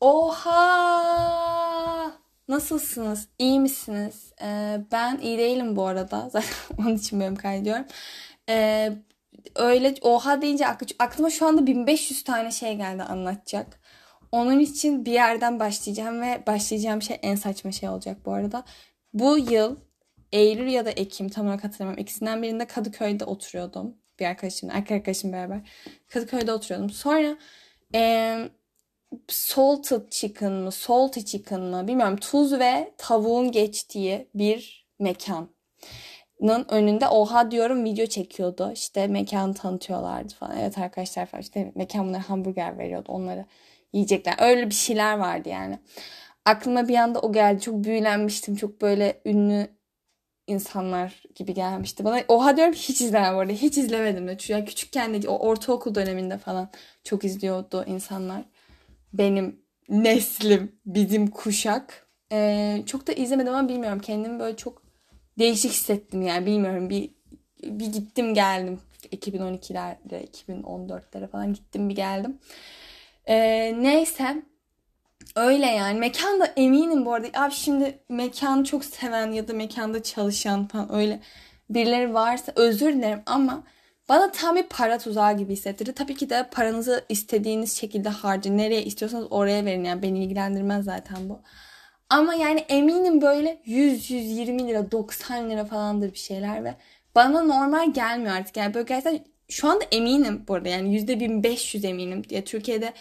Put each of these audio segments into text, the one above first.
Oha! Nasılsınız? İyi misiniz? Ee, ben iyi değilim bu arada. Zaten onun için bölüm kaydediyorum. Ee, öyle oha deyince aklıma şu anda 1500 tane şey geldi anlatacak. Onun için bir yerden başlayacağım ve başlayacağım şey en saçma şey olacak bu arada. Bu yıl Eylül ya da Ekim tam olarak hatırlamıyorum. İkisinden birinde Kadıköy'de oturuyordum. Bir arkadaşımla, erkek arkadaşım beraber. Kadıköy'de oturuyordum. Sonra e, salted chicken mı, salty chicken mı bilmiyorum. Tuz ve tavuğun geçtiği bir mekanın önünde oha diyorum video çekiyordu. İşte mekanı tanıtıyorlardı falan. Evet arkadaşlar falan işte mekan bunlara hamburger veriyordu onları yiyecekler. Öyle bir şeyler vardı yani. Aklıma bir anda o geldi. Çok büyülenmiştim. Çok böyle ünlü insanlar gibi gelmişti bana. Oha diyorum hiç izlemem bu. Hiç izlemedim de. Yani küçükken de o ortaokul döneminde falan çok izliyordu insanlar. Benim neslim, bizim kuşak. Ee, çok da izlemedim ama bilmiyorum. Kendimi böyle çok değişik hissettim yani. Bilmiyorum bir bir gittim geldim. 2012'lerde, 2014'lere falan gittim bir geldim. Ee, neyse Öyle yani. Mekan da eminim bu arada. Abi şimdi mekanı çok seven ya da mekanda çalışan falan öyle birileri varsa özür dilerim ama bana tam bir para tuzağı gibi hissettirdi. Tabii ki de paranızı istediğiniz şekilde harcayın. Nereye istiyorsanız oraya verin. Yani beni ilgilendirmez zaten bu. Ama yani eminim böyle 100-120 lira 90 lira falandır bir şeyler ve bana normal gelmiyor artık. Yani böyle gerçekten şu anda eminim bu arada yani %1500 eminim. Ya Türkiye'de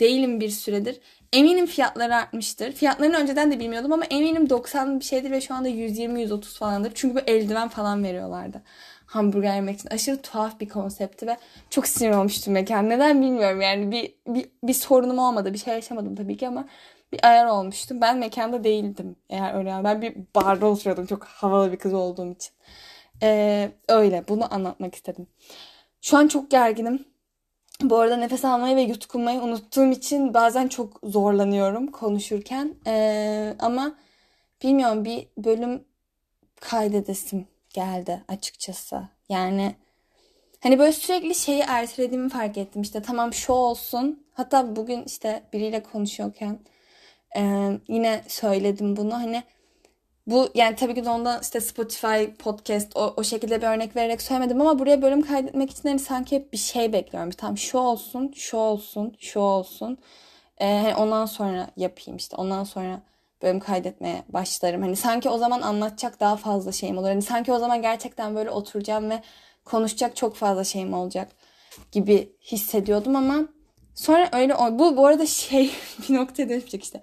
değilim bir süredir. Eminim fiyatları artmıştır. Fiyatlarını önceden de bilmiyordum ama eminim 90 bir şeydir ve şu anda 120-130 falandır. Çünkü bu eldiven falan veriyorlardı. Hamburger yemek için. Aşırı tuhaf bir konsepti ve çok sinir olmuştum mekan. Neden bilmiyorum yani bir, bir, bir sorunum olmadı. Bir şey yaşamadım tabii ki ama bir ayar olmuştum. Ben mekanda değildim eğer öyle. Yani. Ben bir barda oturuyordum çok havalı bir kız olduğum için. Ee, öyle bunu anlatmak istedim. Şu an çok gerginim. Bu arada nefes almayı ve yutkunmayı unuttuğum için bazen çok zorlanıyorum konuşurken. Ee, ama bilmiyorum bir bölüm kaydedesim geldi açıkçası. Yani hani böyle sürekli şeyi ertelediğimi fark ettim. İşte tamam şu olsun. Hatta bugün işte biriyle konuşuyorken e, yine söyledim bunu. Hani bu yani tabii ki de ondan işte Spotify podcast o, o şekilde bir örnek vererek söylemedim ama buraya bölüm kaydetmek için hani sanki hep bir şey bekliyorum. Tam şu olsun, şu olsun, şu olsun. Ee, ondan sonra yapayım işte. Ondan sonra bölüm kaydetmeye başlarım. Hani sanki o zaman anlatacak daha fazla şeyim olur. Hani sanki o zaman gerçekten böyle oturacağım ve konuşacak çok fazla şeyim olacak gibi hissediyordum ama sonra öyle bu bu arada şey bir noktaya dönüşecek işte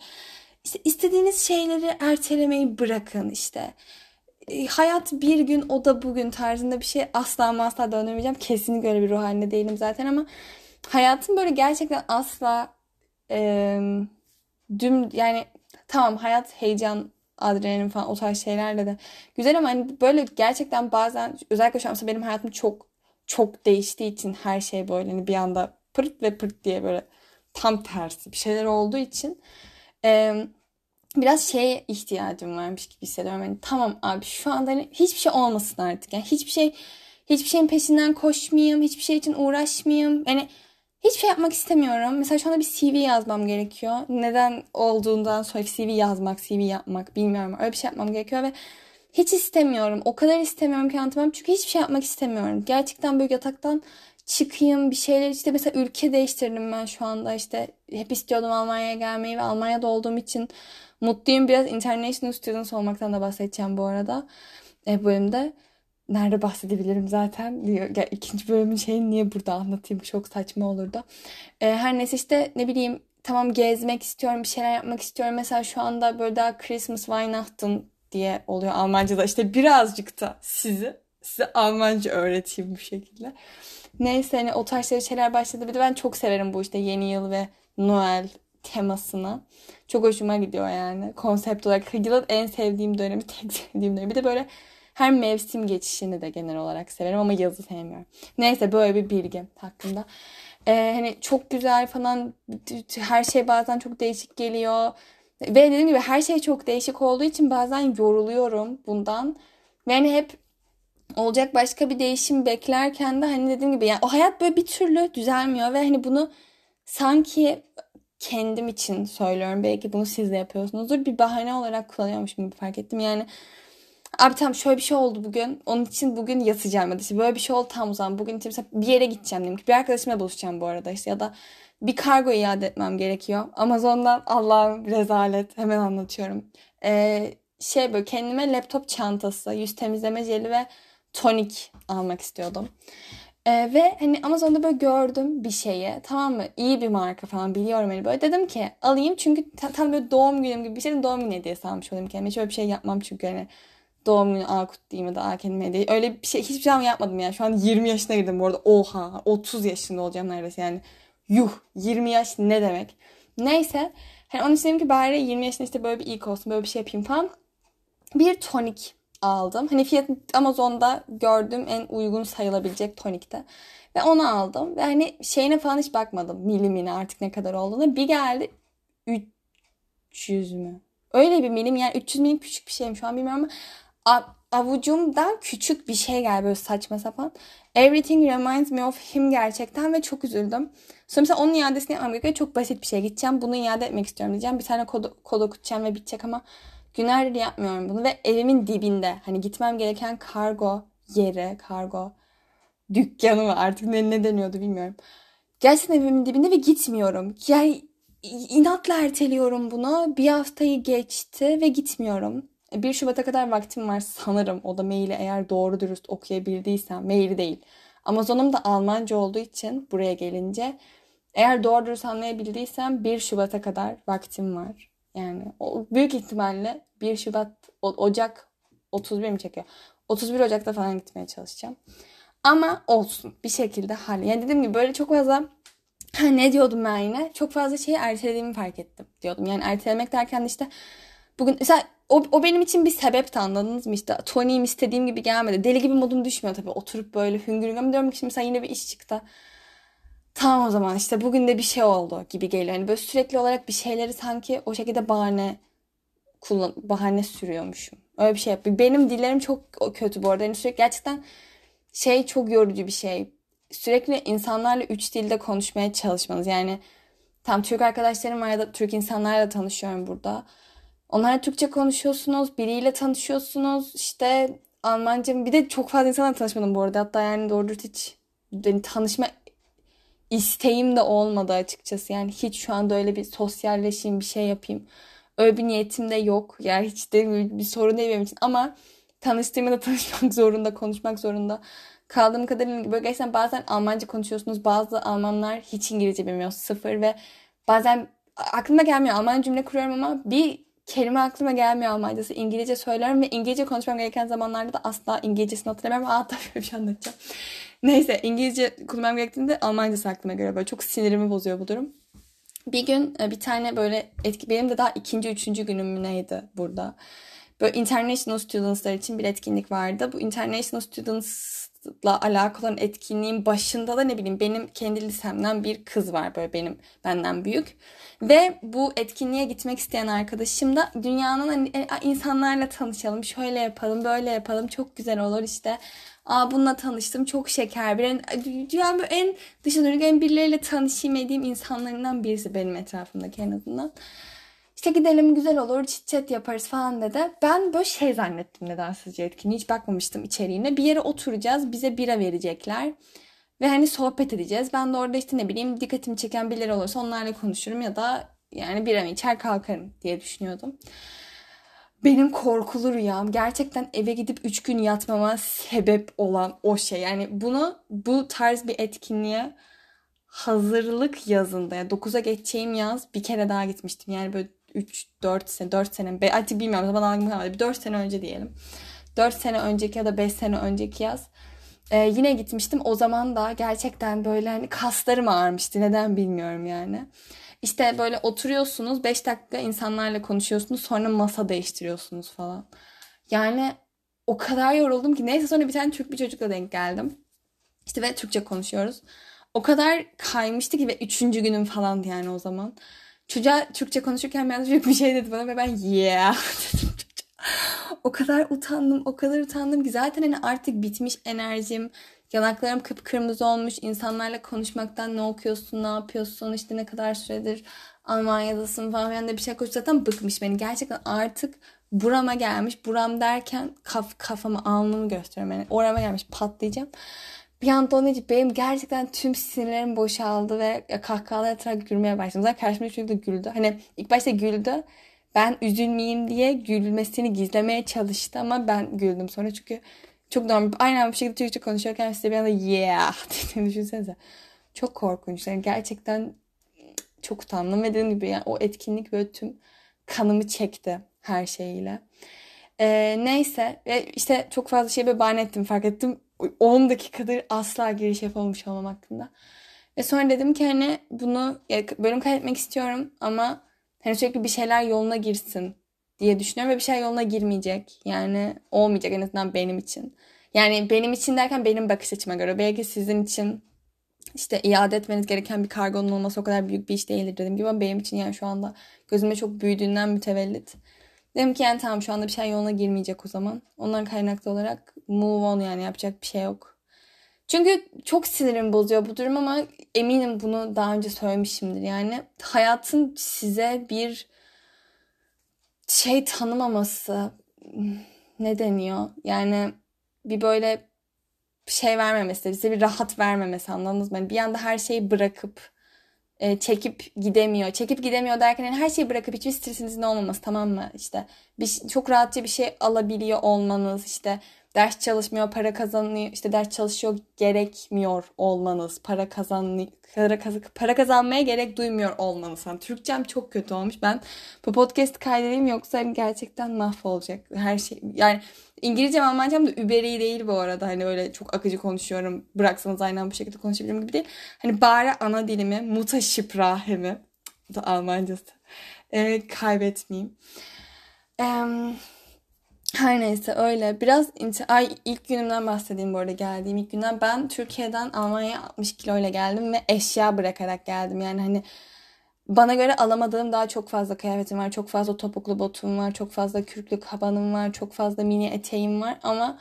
işte istediğiniz şeyleri ertelemeyi bırakın işte. E, hayat bir gün o da bugün tarzında bir şey asla asla dönemeyeceğim. Kesinlikle öyle bir ruh halinde değilim zaten ama hayatım böyle gerçekten asla e, düm yani tamam hayat heyecan adrenalin falan o tarz şeylerle de güzel ama hani böyle gerçekten bazen özellikle şu an benim hayatım çok çok değiştiği için her şey böyle hani bir anda pırt ve pırt diye böyle tam tersi bir şeyler olduğu için e, biraz şeye ihtiyacım varmış gibi hissediyorum. Yani tamam abi şu anda hani hiçbir şey olmasın artık. Yani hiçbir şey hiçbir şeyin peşinden koşmayayım, hiçbir şey için uğraşmayayım. Yani hiçbir şey yapmak istemiyorum. Mesela şu anda bir CV yazmam gerekiyor. Neden olduğundan sonra CV yazmak, CV yapmak bilmiyorum. Öyle bir şey yapmam gerekiyor ve hiç istemiyorum. O kadar istemiyorum ki anlatamam. Çünkü hiçbir şey yapmak istemiyorum. Gerçekten böyle yataktan çıkayım bir şeyler işte mesela ülke değiştirdim ben şu anda işte hep istiyordum Almanya'ya gelmeyi ve Almanya'da olduğum için mutluyum biraz international students olmaktan da bahsedeceğim bu arada e, bölümde nerede bahsedebilirim zaten diyor. Ya, ikinci bölümün şeyini niye burada anlatayım çok saçma olurdu. E, her neyse işte ne bileyim tamam gezmek istiyorum bir şeyler yapmak istiyorum. Mesela şu anda böyle daha Christmas Weihnachten diye oluyor Almanca'da. işte birazcık da sizi size Almanca öğreteyim bu şekilde. Neyse hani o tarz şeyler başladı. Bir de ben çok severim bu işte yeni yıl ve Noel temasını. Çok hoşuma gidiyor yani. Konsept olarak yılın en sevdiğim dönemi, tek sevdiğim dönemi. Bir de böyle her mevsim geçişini de genel olarak severim ama yazı sevmiyorum. Neyse böyle bir bilgi hakkında. Ee, hani çok güzel falan her şey bazen çok değişik geliyor. Ve dediğim gibi her şey çok değişik olduğu için bazen yoruluyorum bundan. Ve hani hep olacak başka bir değişim beklerken de hani dediğim gibi yani o hayat böyle bir türlü düzelmiyor ve hani bunu sanki kendim için söylüyorum. Belki bunu siz de yapıyorsunuzdur. Bir bahane olarak kullanıyormuşum gibi fark ettim. Yani abi tamam şöyle bir şey oldu bugün. Onun için bugün yatacağım ya da işte böyle bir şey oldu tam o zaman. Bugün mesela bir yere gideceğim diyelim ki. Bir arkadaşımla buluşacağım bu arada işte ya da bir kargo iade etmem gerekiyor. Amazon'dan Allah'ım rezalet hemen anlatıyorum. Ee, şey böyle kendime laptop çantası, yüz temizleme jeli ve tonik almak istiyordum. Ee, ve hani Amazon'da böyle gördüm bir şeyi. Tamam mı? İyi bir marka falan biliyorum hani böyle. Dedim ki alayım çünkü tam böyle doğum günüm gibi bir şeyin doğum günü hediyesi almış olayım kendime. Hiç bir şey yapmam çünkü hani doğum günü A kutlayayım ya da A kendime hediye. Öyle bir şey hiçbir zaman yapmadım yani. Şu an 20 yaşına girdim bu arada. Oha 30 yaşında olacağım neredeyse yani. Yuh 20 yaş ne demek. Neyse. Hani onun için dedim ki bari 20 yaşında işte böyle bir ilk olsun böyle bir şey yapayım falan. Bir tonik aldım. Hani fiyat Amazon'da gördüğüm en uygun sayılabilecek tonikte. Ve onu aldım. Ve hani şeyine falan hiç bakmadım. Milimine artık ne kadar olduğunu. Bir geldi 300 mü? Öyle bir milim yani 300 milim küçük bir şeyim şu an bilmiyorum ama avucumdan küçük bir şey geldi böyle saçma sapan. Everything reminds me of him gerçekten ve çok üzüldüm. Sonra mesela onun iadesini gerekiyor. Çok basit bir şey. Gideceğim bunu iade etmek istiyorum diyeceğim. Bir tane kod, kod okutacağım ve bitecek ama Günlerdir yapmıyorum bunu ve evimin dibinde hani gitmem gereken kargo yeri, kargo dükkanı mı artık ne, ne deniyordu bilmiyorum. Gerçekten evimin dibinde ve gitmiyorum. Yani inatla erteliyorum bunu. Bir haftayı geçti ve gitmiyorum. 1 Şubat'a kadar vaktim var sanırım. O da maili eğer doğru dürüst okuyabildiysem. Maili değil. Amazon'um da Almanca olduğu için buraya gelince eğer doğru dürüst anlayabildiysem 1 Şubat'a kadar vaktim var. Yani o büyük ihtimalle 1 Şubat, Ocak 31 mi çekiyor? 31 Ocak'ta falan gitmeye çalışacağım. Ama olsun bir şekilde hal. Yani dediğim gibi böyle çok fazla ne diyordum ben yine? Çok fazla şeyi ertelediğimi fark ettim diyordum. Yani ertelemek derken işte bugün mesela o, o benim için bir sebepti anladınız mı işte Tony'im istediğim gibi gelmedi. Deli gibi modum düşmüyor tabii oturup böyle hüngür hüngür diyorum ki şimdi mesela yine bir iş çıktı. Tamam o zaman işte bugün de bir şey oldu gibi geliyor. Hani böyle sürekli olarak bir şeyleri sanki o şekilde bahane kullan bahane sürüyormuşum. Öyle bir şey yapıyor. Benim dillerim çok kötü bu arada. Yani sürekli gerçekten şey çok yorucu bir şey. Sürekli insanlarla üç dilde konuşmaya çalışmanız. Yani tam Türk arkadaşlarım var ya da Türk insanlarla tanışıyorum burada. Onlarla Türkçe konuşuyorsunuz. Biriyle tanışıyorsunuz. İşte Almanca bir de çok fazla insanla tanışmadım bu arada. Hatta yani doğru hiç yani tanışma isteğim de olmadı açıkçası. Yani hiç şu anda öyle bir sosyalleşeyim, bir şey yapayım. Öyle bir niyetim de yok. Yani hiç de bir sorun değil benim için. Ama tanıştığımda da tanışmak zorunda, konuşmak zorunda. Kaldığım kadarıyla böyle gerçekten bazen Almanca konuşuyorsunuz. Bazı Almanlar hiç İngilizce bilmiyor. Sıfır ve bazen aklıma gelmiyor. Almanca cümle kuruyorum ama bir kelime aklıma gelmiyor Almancası. İngilizce söylerim ve İngilizce konuşmam gereken zamanlarda da asla İngilizcesini hatırlamıyorum. Aa tabii bir şey anlatacağım. Neyse İngilizce kullanmam gerektiğinde Almancası aklıma göre böyle çok sinirimi bozuyor bu durum. Bir gün e, bir tane böyle etki benim de daha ikinci üçüncü günüm neydi burada. Böyle international students'lar için bir etkinlik vardı. Bu international students'la alakalı olan etkinliğin başında da ne bileyim benim kendi lisemden bir kız var böyle benim benden büyük. Ve bu etkinliğe gitmek isteyen arkadaşım da dünyanın hani, e, insanlarla tanışalım, şöyle yapalım, böyle yapalım, çok güzel olur işte Aa bununla tanıştım çok şeker bir en, dünyanın en dışa dönük en birileriyle tanışayım edeyim insanlarından birisi benim etrafımdaki en azından. İşte gidelim güzel olur çit chat yaparız falan dedi. Ben böyle şey zannettim nedensizce etkinliği hiç bakmamıştım içeriğine. Bir yere oturacağız bize bira verecekler. Ve hani sohbet edeceğiz. Ben de orada işte ne bileyim dikkatimi çeken birileri olursa onlarla konuşurum ya da yani bira mı içer kalkarım diye düşünüyordum. Benim korkulu rüyam gerçekten eve gidip 3 gün yatmama sebep olan o şey. Yani bunu bu tarz bir etkinliğe hazırlık yazında yani 9'a geçeceğim yaz bir kere daha gitmiştim. Yani böyle 3 4 sene 4 sene be, artık bilmiyorum zaman algım kalmadı. Bir 4 sene önce diyelim. 4 sene önceki ya da 5 sene önceki yaz. Ee, yine gitmiştim. O zaman da gerçekten böyle hani kaslarım ağrımıştı. Neden bilmiyorum yani. İşte böyle oturuyorsunuz 5 dakika insanlarla konuşuyorsunuz sonra masa değiştiriyorsunuz falan. Yani o kadar yoruldum ki neyse sonra bir tane Türk bir çocukla denk geldim. İşte ve Türkçe konuşuyoruz. O kadar kaymıştı ki ve üçüncü günüm falan yani o zaman. Çocuğa Türkçe konuşurken ben çocuk bir şey dedi bana ve ben yeah o kadar utandım, o kadar utandım ki zaten hani artık bitmiş enerjim, Yanaklarım kıpkırmızı olmuş. insanlarla konuşmaktan ne okuyorsun, ne yapıyorsun, işte ne kadar süredir Almanya'dasın falan filan da bir şey koşuyor. Zaten bıkmış beni. Gerçekten artık burama gelmiş. Buram derken kaf, kafamı alnımı gösteriyorum. Yani orama gelmiş patlayacağım. Bir anda için benim gerçekten tüm sinirlerim boşaldı ve kahkahalar gülmeye başladım. Zaten karşımda çocuk da güldü. Hani ilk başta güldü. Ben üzülmeyeyim diye gülmesini gizlemeye çalıştı ama ben güldüm sonra çünkü çok normal. Aynen bir şekilde Türkçe konuşuyorken size bir anda yeah dediğini düşünsenize. Çok korkunç. Yani gerçekten çok utandım ve dediğim gibi yani o etkinlik böyle tüm kanımı çekti her şeyiyle. Ee, neyse ve işte çok fazla şey bir bahane ettim fark ettim. 10 dakikadır asla giriş yapamamış olmam hakkında. Ve sonra dedim ki hani bunu bölüm kaydetmek istiyorum ama hani sürekli bir şeyler yoluna girsin diye düşünüyorum ve bir şey yoluna girmeyecek. Yani olmayacak en azından benim için. Yani benim için derken benim bakış açıma göre. Belki sizin için işte iade etmeniz gereken bir kargonun olması o kadar büyük bir iş değildir dediğim gibi ama benim için yani şu anda gözüme çok büyüdüğünden mütevellit. Dedim ki yani tamam şu anda bir şey yoluna girmeyecek o zaman. Ondan kaynaklı olarak move on yani yapacak bir şey yok. Çünkü çok sinirim bozuyor bu durum ama eminim bunu daha önce söylemişimdir. Yani hayatın size bir şey tanımaması ne deniyor? Yani bir böyle şey vermemesi, bize bir rahat vermemesi anladınız mı? Yani bir anda her şeyi bırakıp e, çekip gidemiyor. Çekip gidemiyor derken yani her şeyi bırakıp hiçbir stresinizin olmaması tamam mı? İşte bir, çok rahatça bir şey alabiliyor olmanız işte ders çalışmıyor, para kazanıyor, işte ders çalışıyor gerekmiyor olmanız, para kazan para, kaz para kazanmaya gerek duymuyor olmanız. Yani Türkçem çok kötü olmuş. Ben bu podcast kaydedeyim yoksa gerçekten mahvolacak her şey. Yani İngilizcem Almancam da überi değil bu arada. Hani öyle çok akıcı konuşuyorum. Bıraksanız aynen bu şekilde konuşabilirim gibi değil. Hani bari ana dilimi, mutaşiprahemi da Almancası e, kaybetmeyeyim. Eee her neyse öyle. Biraz ay ilk günümden bahsedeyim bu arada geldiğim ilk günden. Ben Türkiye'den Almanya'ya 60 kilo ile geldim ve eşya bırakarak geldim. Yani hani bana göre alamadığım daha çok fazla kıyafetim var. Çok fazla topuklu botum var. Çok fazla kürklü kabanım var. Çok fazla mini eteğim var. Ama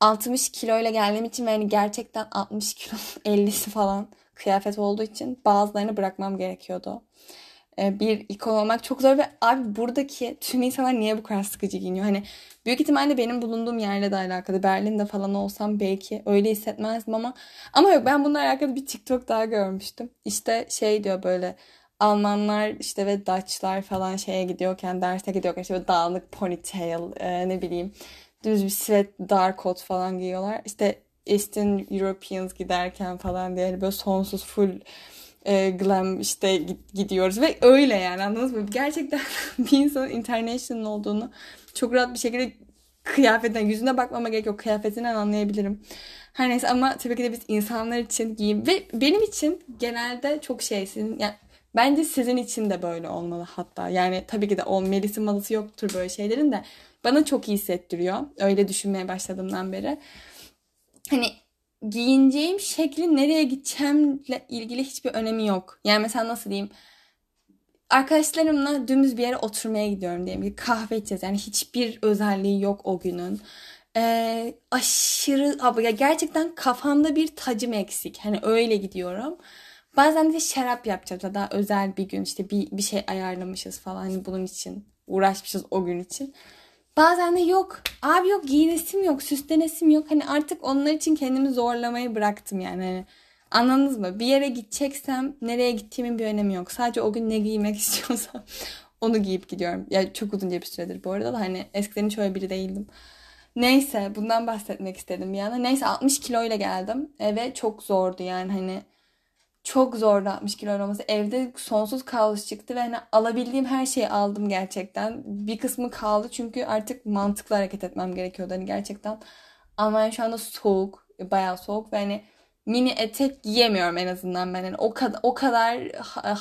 60 kilo ile geldiğim için yani gerçekten 60 kilo 50'si falan kıyafet olduğu için bazılarını bırakmam gerekiyordu. E, bir ikon olmak çok zor ve abi buradaki tüm insanlar niye bu kadar sıkıcı giyiniyor? Hani büyük ihtimalle benim bulunduğum yerle de alakalı. Berlin'de falan olsam belki öyle hissetmezdim ama ama yok ben bununla alakalı bir TikTok daha görmüştüm. İşte şey diyor böyle Almanlar işte ve Dutchlar falan şeye gidiyorken derse gidiyorken işte böyle dağınık ponytail e, ne bileyim düz bir sweat dar kot falan giyiyorlar. İşte Eastern Europeans giderken falan diye böyle sonsuz full e, glam işte gidiyoruz ve öyle yani anladınız mı? Gerçekten bir insanın international olduğunu çok rahat bir şekilde kıyafetten yüzüne bakmama gerek yok. Kıyafetinden anlayabilirim. Her neyse ama tabii ki de biz insanlar için giyim ve benim için genelde çok şeysin. Yani bence sizin için de böyle olmalı hatta. Yani tabii ki de o Melis'in malısı yoktur böyle şeylerin de bana çok iyi hissettiriyor. Öyle düşünmeye başladığımdan beri. Hani giyineceğim şekli nereye gideceğimle ilgili hiçbir önemi yok. Yani mesela nasıl diyeyim? Arkadaşlarımla dümdüz bir yere oturmaya gidiyorum diyelim ki kahve içeceğiz. Yani hiçbir özelliği yok o günün. Ee, aşırı abi ya gerçekten kafamda bir tacım eksik. Hani öyle gidiyorum. Bazen de şarap yapacağız. Daha özel bir gün işte bir, bir şey ayarlamışız falan hani bunun için uğraşmışız o gün için. Bazen de yok. Abi yok giyinesim yok. Süslenesim yok. Hani artık onlar için kendimi zorlamayı bıraktım yani. Hani anladınız mı? Bir yere gideceksem nereye gittiğimin bir önemi yok. Sadece o gün ne giymek istiyorsam onu giyip gidiyorum. Ya çok uzunca bir süredir bu arada da hani eskiden hiç öyle biri değildim. Neyse bundan bahsetmek istedim bir yana. Neyse 60 kilo ile geldim. Ve çok zordu yani hani çok 60 kilo olması. Evde sonsuz kaos çıktı ve hani alabildiğim her şeyi aldım gerçekten. Bir kısmı kaldı çünkü artık mantıklı hareket etmem gerekiyordu. Hani gerçekten Almanya şu anda soğuk, bayağı soğuk ve hani mini etek giyemiyorum en azından ben. Yani o kadar o kadar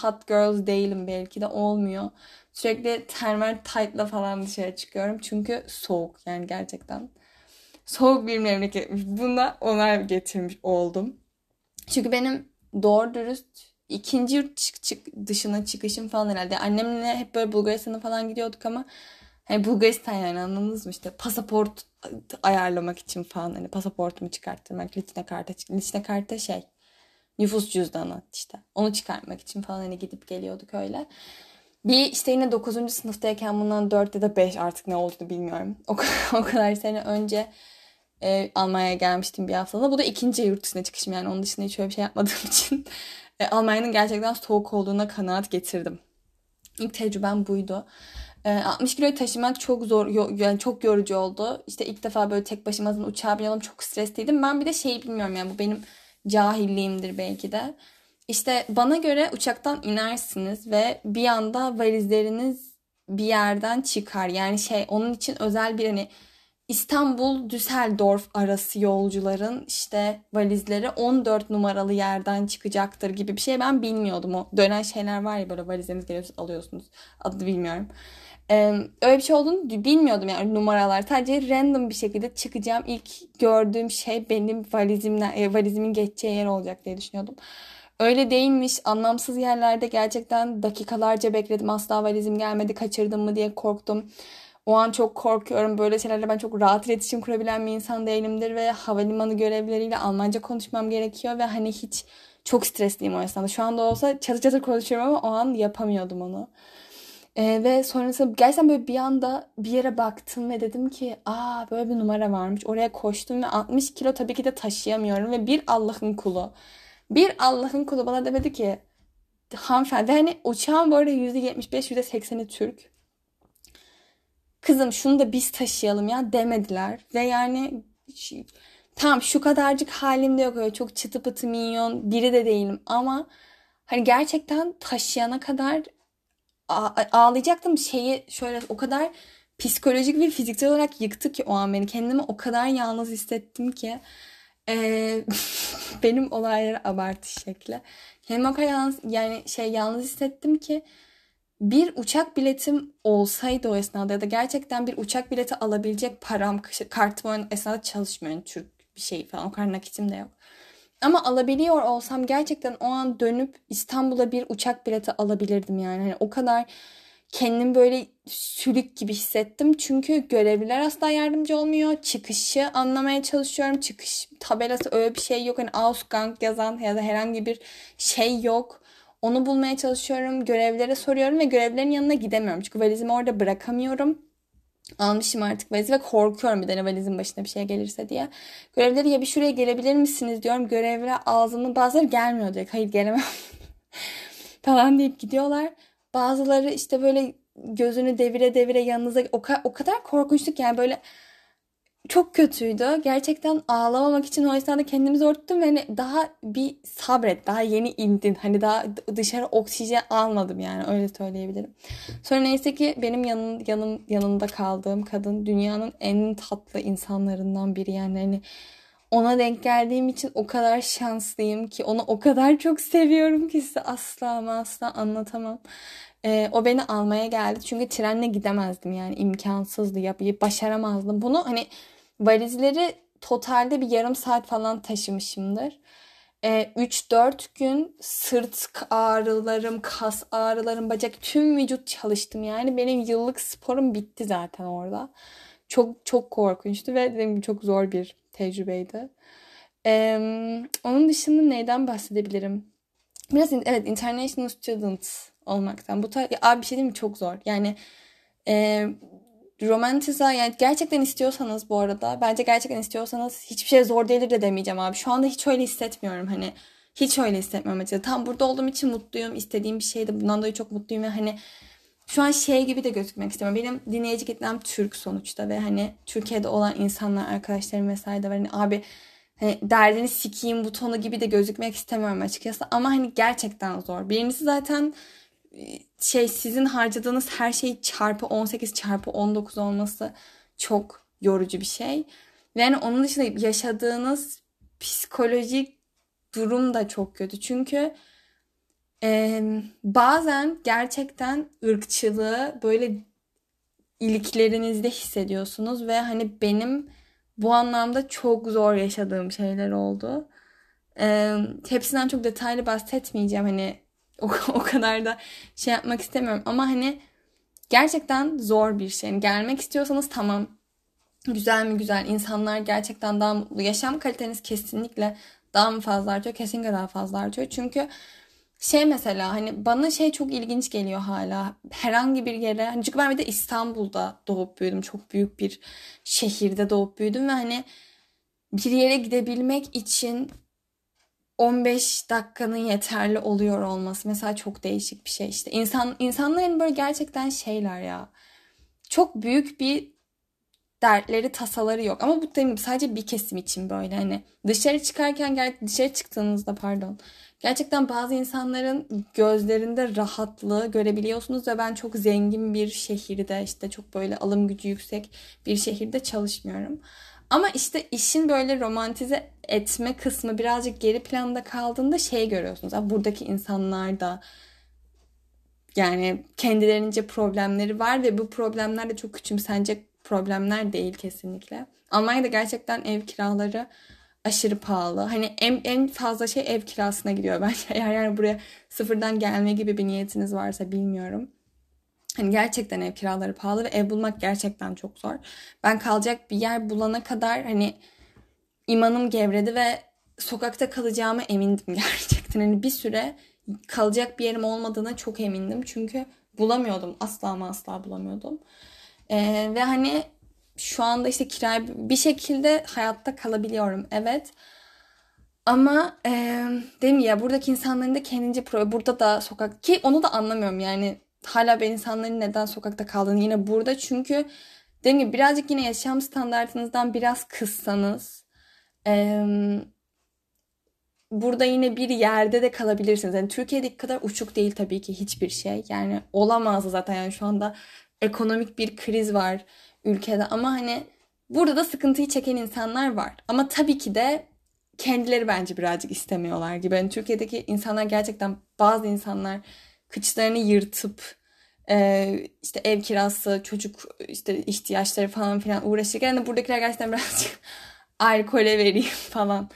hot girls değilim belki de olmuyor. Sürekli termal tight'la falan dışarı çıkıyorum çünkü soğuk yani gerçekten. Soğuk bir memleket. Buna onay getirmiş oldum. Çünkü benim doğru dürüst ikinci yurt çık, çık dışına çıkışım falan herhalde. Annemle hep böyle Bulgaristan'a falan gidiyorduk ama hani Bulgaristan yani anladınız mı işte pasaport ayarlamak için falan hani pasaportumu çıkarttırmak liçne karta liçne karta şey Nüfus cüzdanı işte. Onu çıkartmak için falan hani gidip geliyorduk öyle. Bir işte yine 9. sınıftayken bundan 4 ya da 5 artık ne olduğunu bilmiyorum. O, o kadar sene önce e, Almanya'ya gelmiştim bir haftalığına. Bu da ikinci yurt dışına çıkışım yani onun dışında hiç öyle bir şey yapmadığım için e, Almanya'nın gerçekten soğuk olduğuna kanaat getirdim. İlk tecrübem buydu. 60 kiloyu taşımak çok zor, yani çok yorucu oldu. İşte ilk defa böyle tek başıma uçağa binelim çok stresliydim. Ben bir de şeyi bilmiyorum yani bu benim cahilliğimdir belki de. İşte bana göre uçaktan inersiniz ve bir anda valizleriniz bir yerden çıkar. Yani şey onun için özel bir hani İstanbul Düsseldorf arası yolcuların işte valizleri 14 numaralı yerden çıkacaktır gibi bir şey ben bilmiyordum. O dönen şeyler var ya böyle valizleriniz geliyorsunuz alıyorsunuz. Adını bilmiyorum. Ee, öyle bir şey olduğunu bilmiyordum yani numaralar. Sadece random bir şekilde çıkacağım. İlk gördüğüm şey benim valizimden, e, valizimin geçeceği yer olacak diye düşünüyordum. Öyle değilmiş. Anlamsız yerlerde gerçekten dakikalarca bekledim. Asla valizim gelmedi. Kaçırdım mı diye korktum. O an çok korkuyorum. Böyle şeylerle ben çok rahat iletişim kurabilen bir insan değilimdir ve havalimanı görevlileriyle Almanca konuşmam gerekiyor ve hani hiç çok stresliyim o esnada. Şu anda olsa çatır çatır konuşuyorum ama o an yapamıyordum onu. Ee, ve sonrasında gerçekten böyle bir anda bir yere baktım ve dedim ki aa böyle bir numara varmış. Oraya koştum ve 60 kilo tabii ki de taşıyamıyorum ve bir Allah'ın kulu. Bir Allah'ın kulu bana demedi ki hanımefendi hani uçağın bu arada %75 %80'i Türk. Kızım şunu da biz taşıyalım ya demediler. Ve yani tam şu kadarcık halimde yok öyle çok çıtı pıtı minyon biri de değilim ama hani gerçekten taşıyana kadar ağlayacaktım şeyi şöyle o kadar psikolojik ve fiziksel olarak yıktı ki o an beni. Kendimi o kadar yalnız hissettim ki ee, benim olayları abartı şekli. Kendimi o kadar yalnız, yani şey yalnız hissettim ki bir uçak biletim olsaydı o esnada ya da gerçekten bir uçak bileti alabilecek param kartım o esnada çalışmıyor. Türk bir şey falan o kadar nakitim de yok. Ama alabiliyor olsam gerçekten o an dönüp İstanbul'a bir uçak bileti alabilirdim yani. yani o kadar kendim böyle sülük gibi hissettim. Çünkü görevliler asla yardımcı olmuyor. Çıkışı anlamaya çalışıyorum. Çıkış tabelası öyle bir şey yok. Hani Ausgang yazan ya da herhangi bir şey yok. Onu bulmaya çalışıyorum. Görevlere soruyorum ve görevlerin yanına gidemiyorum. Çünkü valizimi orada bırakamıyorum almışım artık valizi ve korkuyorum bir de valizin başına bir şey gelirse diye. Görevleri ya bir şuraya gelebilir misiniz diyorum. Görevlere ağzımın bazıları gelmiyor direkt. Hayır gelemem falan deyip gidiyorlar. Bazıları işte böyle gözünü devire devire yanınıza o, kadar, o kadar korkunçtuk yani böyle çok kötüydü. Gerçekten ağlamamak için o esnada kendimi zor tuttum ve hani daha bir sabret. Daha yeni indin. Hani daha dışarı oksijen almadım yani öyle söyleyebilirim. Sonra neyse ki benim yanım, yanım yanında kaldığım kadın dünyanın en tatlı insanlarından biri yani hani ona denk geldiğim için o kadar şanslıyım ki onu o kadar çok seviyorum ki size asla ama asla anlatamam. Ee, o beni almaya geldi çünkü trenle gidemezdim yani imkansızdı yapıp başaramazdım. Bunu hani Valizleri totalde bir yarım saat falan taşımışımdır. E, 3-4 gün sırt ağrılarım, kas ağrılarım, bacak tüm vücut çalıştım. Yani benim yıllık sporum bitti zaten orada. Çok çok korkunçtu ve dediğim çok zor bir tecrübeydi. Ee, onun dışında neyden bahsedebilirim? Biraz evet international student olmaktan. Bu tar- ya, abi bir şey değil mi? Çok zor. Yani e, romantize yani gerçekten istiyorsanız bu arada bence gerçekten istiyorsanız hiçbir şey zor değildir de demeyeceğim abi. Şu anda hiç öyle hissetmiyorum hani hiç öyle hissetmiyorum açıkçası. Tam burada olduğum için mutluyum. istediğim bir şeyde bundan dolayı çok mutluyum ve hani şu an şey gibi de gözükmek istemiyorum. Benim dinleyici kitlem Türk sonuçta ve hani Türkiye'de olan insanlar, arkadaşlarım vesaire de var. Hani abi hani derdini sikiyim butonu gibi de gözükmek istemiyorum açıkçası. Ama hani gerçekten zor. Birincisi zaten şey sizin harcadığınız her şey çarpı 18 çarpı 19 olması çok yorucu bir şey. Yani onun dışında yaşadığınız psikolojik durum da çok kötü. Çünkü e, bazen gerçekten ırkçılığı böyle iliklerinizde hissediyorsunuz ve hani benim bu anlamda çok zor yaşadığım şeyler oldu. E, hepsinden çok detaylı bahsetmeyeceğim. Hani o, o kadar da şey yapmak istemiyorum. Ama hani gerçekten zor bir şey. Yani gelmek istiyorsanız tamam. Güzel mi güzel. insanlar gerçekten daha mutlu. Yaşam kaliteniz kesinlikle daha mı fazla artıyor? Kesinlikle daha fazla artıyor. Çünkü şey mesela hani bana şey çok ilginç geliyor hala. Herhangi bir yere hani çünkü ben bir de İstanbul'da doğup büyüdüm. Çok büyük bir şehirde doğup büyüdüm ve hani bir yere gidebilmek için 15 dakikanın yeterli oluyor olması mesela çok değişik bir şey işte. İnsan insanların böyle gerçekten şeyler ya. Çok büyük bir dertleri, tasaları yok. Ama bu tabii sadece bir kesim için böyle hani dışarı çıkarken dışarı çıktığınızda pardon gerçekten bazı insanların gözlerinde rahatlığı görebiliyorsunuz ve ben çok zengin bir şehirde işte çok böyle alım gücü yüksek bir şehirde çalışmıyorum. Ama işte işin böyle romantize etme kısmı birazcık geri planda kaldığında şey görüyorsunuz. Yani buradaki insanlar da yani kendilerince problemleri var ve bu problemler de çok küçümsenecek problemler değil kesinlikle. Almanya'da gerçekten ev kiraları aşırı pahalı. Hani en, en fazla şey ev kirasına gidiyor bence. Eğer yani buraya sıfırdan gelme gibi bir niyetiniz varsa bilmiyorum. Hani gerçekten ev kiraları pahalı ve ev bulmak gerçekten çok zor. Ben kalacak bir yer bulana kadar hani imanım gevredi ve sokakta kalacağıma emindim gerçekten. Hani bir süre kalacak bir yerim olmadığına çok emindim. Çünkü bulamıyordum. Asla ama asla bulamıyordum. Ee, ve hani şu anda işte kiraya bir şekilde hayatta kalabiliyorum. Evet. Ama e, dedim ya buradaki insanların da kendince burada da sokak ki onu da anlamıyorum yani hala ben insanların neden sokakta kaldığını yine burada çünkü dediğim gibi birazcık yine yaşam standartınızdan biraz kıssanız e, burada yine bir yerde de kalabilirsiniz. Yani Türkiye'deki kadar uçuk değil tabii ki hiçbir şey. Yani olamaz zaten yani şu anda ekonomik bir kriz var ülkede ama hani burada da sıkıntıyı çeken insanlar var. Ama tabii ki de kendileri bence birazcık istemiyorlar gibi. Yani Türkiye'deki insanlar gerçekten bazı insanlar kıçlarını yırtıp e, işte ev kirası, çocuk işte ihtiyaçları falan filan uğraşırken de buradakiler gerçekten birazcık alkole vereyim falan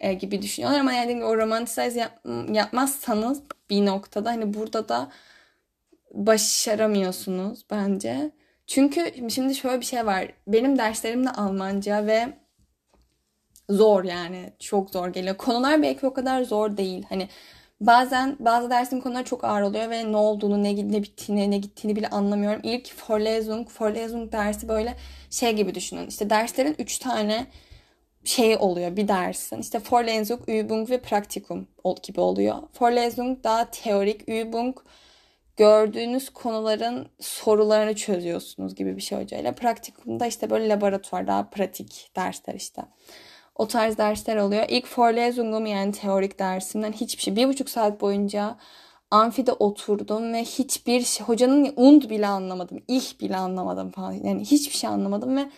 e, gibi düşünüyorlar ama yani o romanticize yap, yapmazsanız bir noktada hani burada da başaramıyorsunuz bence. Çünkü şimdi şöyle bir şey var. Benim derslerim de Almanca ve zor yani. Çok zor geliyor. Konular belki o kadar zor değil. Hani bazen bazı dersin konuları çok ağır oluyor ve ne olduğunu, ne, ne bittiğini, ne gittiğini bile anlamıyorum. İlk Vorlesung, Vorlesung dersi böyle şey gibi düşünün. İşte derslerin 3 tane şey oluyor bir dersin. İşte Vorlesung, Übung ve Praktikum gibi oluyor. Vorlesung daha teorik, Übung gördüğünüz konuların sorularını çözüyorsunuz gibi bir şey hocayla. Praktikumda işte böyle laboratuvar daha pratik dersler işte. O tarz dersler oluyor. İlk Vorlesung'um yani teorik dersimden hiçbir şey. Bir buçuk saat boyunca amfide oturdum ve hiçbir şey, hocanın und bile anlamadım. ih bile anlamadım falan. Yani hiçbir şey anlamadım ve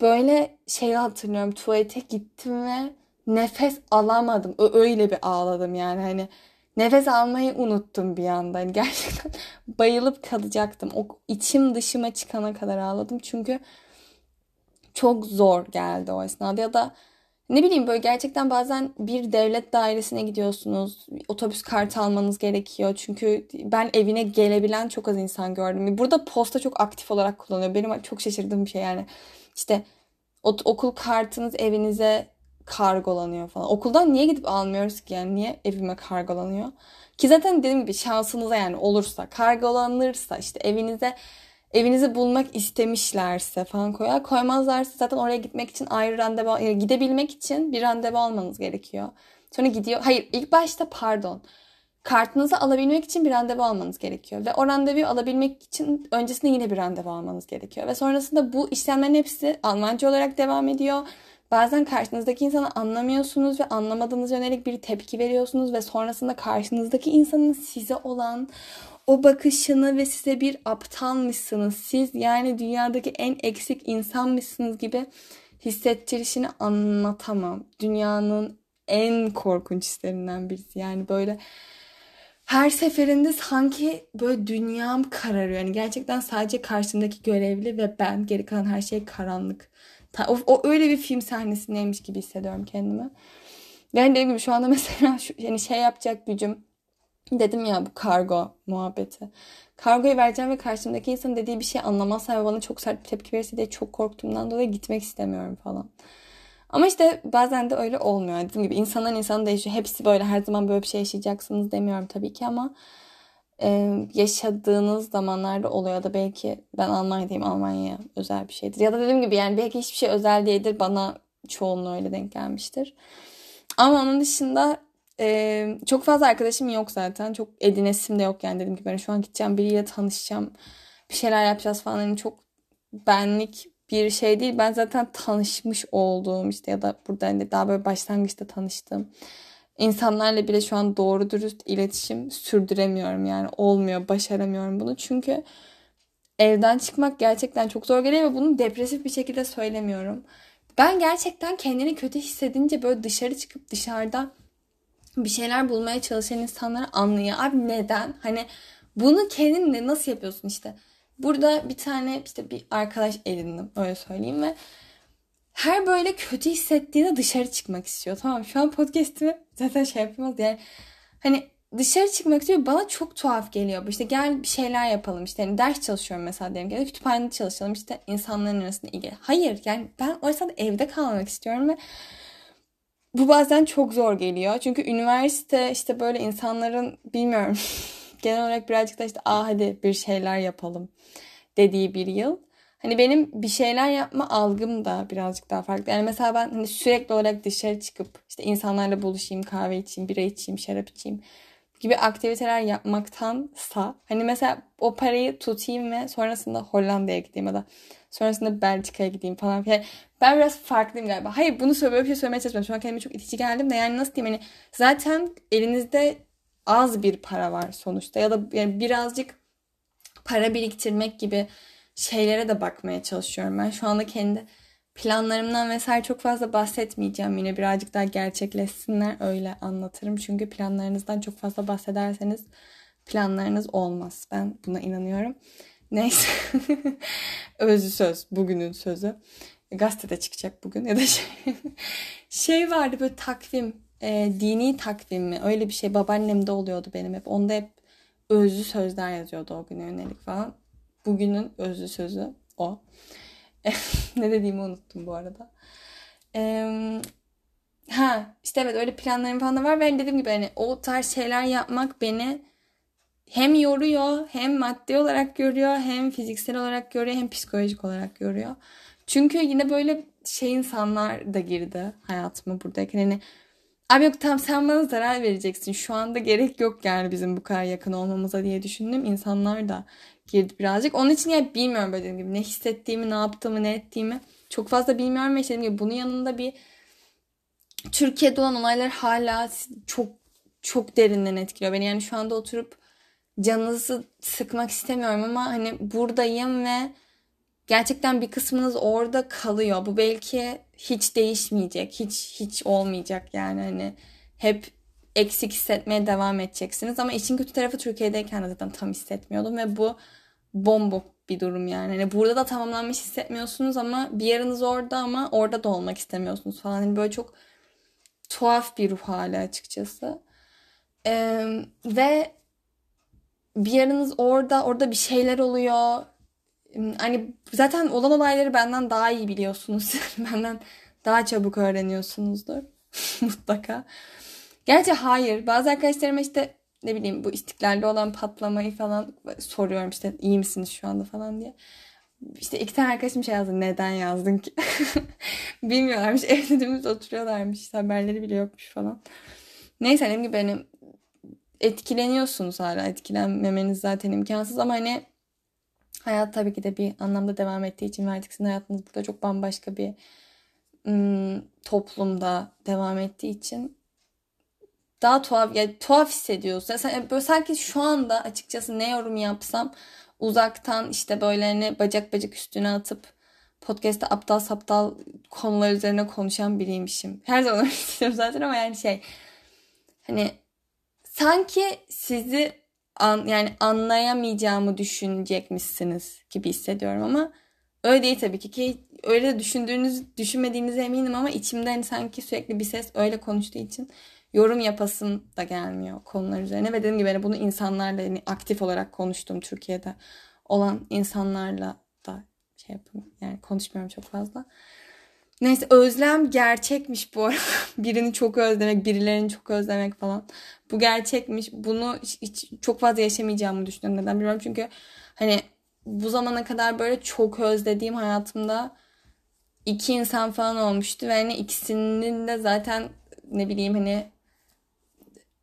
böyle şey hatırlıyorum. Tuvalete gittim ve nefes alamadım. Öyle bir ağladım yani hani nefes almayı unuttum bir anda. Yani gerçekten bayılıp kalacaktım. O içim dışıma çıkana kadar ağladım. Çünkü çok zor geldi o esnada ya da ne bileyim böyle gerçekten bazen bir devlet dairesine gidiyorsunuz. Otobüs kartı almanız gerekiyor. Çünkü ben evine gelebilen çok az insan gördüm. Burada posta çok aktif olarak kullanıyor. Benim çok şaşırdığım bir şey yani. İşte okul kartınız evinize kargolanıyor falan. Okuldan niye gidip almıyoruz ki yani? Niye evime kargolanıyor? Ki zaten dediğim gibi şansınıza yani olursa, kargolanırsa işte evinize evinizi bulmak istemişlerse falan koyar. Koymazlarsa zaten oraya gitmek için ayrı randevu, yani gidebilmek için bir randevu almanız gerekiyor. Sonra gidiyor. Hayır ilk başta pardon. Kartınızı alabilmek için bir randevu almanız gerekiyor. Ve o randevuyu alabilmek için öncesinde yine bir randevu almanız gerekiyor. Ve sonrasında bu işlemlerin hepsi Almanca olarak devam ediyor. Bazen karşınızdaki insanı anlamıyorsunuz ve anlamadığınız yönelik bir tepki veriyorsunuz ve sonrasında karşınızdaki insanın size olan o bakışını ve size bir aptalmışsınız. Siz yani dünyadaki en eksik insanmışsınız gibi hissettirişini anlatamam. Dünyanın en korkunç hislerinden birisi. Yani böyle her seferinde sanki böyle dünyam kararıyor. Yani gerçekten sadece karşımdaki görevli ve ben geri kalan her şey karanlık. O, o öyle bir film sahnesindeymiş gibi hissediyorum kendimi. Yani dediğim gibi şu anda mesela şu, yani şey yapacak gücüm dedim ya bu kargo muhabbeti. Kargoyu vereceğim ve karşımdaki insan dediği bir şey anlamazsa ve bana çok sert bir tepki verirse diye çok korktuğumdan dolayı gitmek istemiyorum falan. Ama işte bazen de öyle olmuyor. Dediğim gibi insandan insana değişiyor. Hepsi böyle her zaman böyle bir şey yaşayacaksınız demiyorum tabii ki ama e, yaşadığınız zamanlarda oluyor da belki ben Almanya'dayım Almanya özel bir şeydir. Ya da dediğim gibi yani belki hiçbir şey özel değildir bana çoğunluğu öyle denk gelmiştir. Ama onun dışında e, çok fazla arkadaşım yok zaten. Çok edinesim de yok yani dediğim gibi ben şu an gideceğim biriyle tanışacağım. Bir şeyler yapacağız falan. Yani çok benlik bir şey değil. Ben zaten tanışmış olduğum işte ya da burada hani daha böyle başlangıçta tanıştığım insanlarla bile şu an doğru dürüst iletişim sürdüremiyorum yani olmuyor başaramıyorum bunu çünkü evden çıkmak gerçekten çok zor geliyor ve bunu depresif bir şekilde söylemiyorum. Ben gerçekten kendini kötü hissedince böyle dışarı çıkıp dışarıda bir şeyler bulmaya çalışan insanları anlıyor. Abi neden? Hani bunu kendinle nasıl yapıyorsun işte? Burada bir tane işte bir arkadaş edindim öyle söyleyeyim ve her böyle kötü hissettiğinde dışarı çıkmak istiyor. Tamam şu an podcast'imi zaten şey yapamaz yani hani dışarı çıkmak istiyor bana çok tuhaf geliyor. İşte gel bir şeyler yapalım işte hani ders çalışıyorum mesela diyelim ki kütüphanede çalışalım işte insanların arasında ilgili. Hayır yani ben o yüzden evde kalmak istiyorum ve bu bazen çok zor geliyor. Çünkü üniversite işte böyle insanların bilmiyorum genel olarak birazcık da işte ah hadi bir şeyler yapalım dediği bir yıl. Hani benim bir şeyler yapma algım da birazcık daha farklı. Yani mesela ben hani sürekli olarak dışarı çıkıp işte insanlarla buluşayım, kahve içeyim, bira içeyim, şarap içeyim gibi aktiviteler yapmaktansa hani mesela o parayı tutayım ve sonrasında Hollanda'ya gideyim ya da sonrasında Belçika'ya gideyim falan filan. Ben biraz farklıyım galiba. Hayır bunu böyle bir şey söylemeye çalışmıyorum. Şu an kendime çok itici geldim de yani nasıl diyeyim hani zaten elinizde az bir para var sonuçta ya da yani birazcık para biriktirmek gibi şeylere de bakmaya çalışıyorum. Ben şu anda kendi planlarımdan vesaire çok fazla bahsetmeyeceğim. Yine birazcık daha gerçekleşsinler öyle anlatırım. Çünkü planlarınızdan çok fazla bahsederseniz planlarınız olmaz. Ben buna inanıyorum. Neyse. Özlü söz. Bugünün sözü. Gazetede çıkacak bugün ya da şey. şey vardı böyle takvim. E, dini takvim mi? Öyle bir şey. Babaannemde oluyordu benim hep. Onda hep özlü sözler yazıyordu o güne yönelik falan. Bugünün özlü sözü o. ne dediğimi unuttum bu arada. Ee, ha işte evet öyle planlarım falan da var. Ben dediğim gibi hani o tarz şeyler yapmak beni hem yoruyor hem maddi olarak yoruyor hem fiziksel olarak yoruyor hem psikolojik olarak yoruyor. Çünkü yine böyle şey insanlar da girdi hayatıma buradayken hani Abi yok tamam sen bana zarar vereceksin. Şu anda gerek yok yani bizim bu kadar yakın olmamıza diye düşündüm. İnsanlar da girdi birazcık. Onun için ya bilmiyorum böyle dediğim gibi ne hissettiğimi, ne yaptığımı, ne ettiğimi çok fazla bilmiyorum ve dediğim gibi bunun yanında bir Türkiye'de olan olaylar hala çok çok derinden etkiliyor beni. Yani şu anda oturup canınızı sıkmak istemiyorum ama hani buradayım ve gerçekten bir kısmınız orada kalıyor. Bu belki hiç değişmeyecek, hiç hiç olmayacak yani hani hep eksik hissetmeye devam edeceksiniz. Ama işin kötü tarafı Türkiye'deyken de zaten tam hissetmiyordum ve bu bombo bir durum yani. Hani burada da tamamlanmış hissetmiyorsunuz ama bir yarınız orada ama orada da olmak istemiyorsunuz falan. Hani böyle çok tuhaf bir ruh hali açıkçası. Ee, ve bir yarınız orada, orada bir şeyler oluyor. Hani zaten olan olayları benden daha iyi biliyorsunuz. benden daha çabuk öğreniyorsunuzdur. Mutlaka. Gerçi hayır. Bazı arkadaşlarıma işte ne bileyim bu istiklalde olan patlamayı falan soruyorum işte iyi misiniz şu anda falan diye. İşte iki tane arkadaşım şey yazdı. Neden yazdın ki? Bilmiyorlarmış. Evde dümdüz oturuyorlarmış. Haberleri bile yokmuş falan. Neyse dediğim gibi hani etkileniyorsunuz hala. Etkilenmemeniz zaten imkansız ama hani hayat tabii ki de bir anlamda devam ettiği için verdik hayatınız burada çok bambaşka bir ım, toplumda devam ettiği için daha tuhaf yani tuhaf hissediyorsun. Yani böyle sanki şu anda açıkçası ne yorum yapsam uzaktan işte böyle hani bacak bacak üstüne atıp podcast'te aptal saptal konular üzerine konuşan biriymişim. Her zaman öyle zaten ama yani şey hani sanki sizi an, yani anlayamayacağımı düşünecekmişsiniz gibi hissediyorum ama öyle değil tabii ki ki öyle düşündüğünüz düşünmediğinize eminim ama içimden sanki sürekli bir ses öyle konuştuğu için yorum yapasın da gelmiyor konular üzerine. Ve dediğim gibi hani bunu insanlarla yani aktif olarak konuştum Türkiye'de olan insanlarla da şey yapın yani konuşmuyorum çok fazla. Neyse özlem gerçekmiş bu arada. Birini çok özlemek, birilerini çok özlemek falan. Bu gerçekmiş. Bunu hiç, çok fazla yaşamayacağımı düşünüyorum. Neden bilmiyorum. Çünkü hani bu zamana kadar böyle çok özlediğim hayatımda iki insan falan olmuştu. Ve hani ikisinin de zaten ne bileyim hani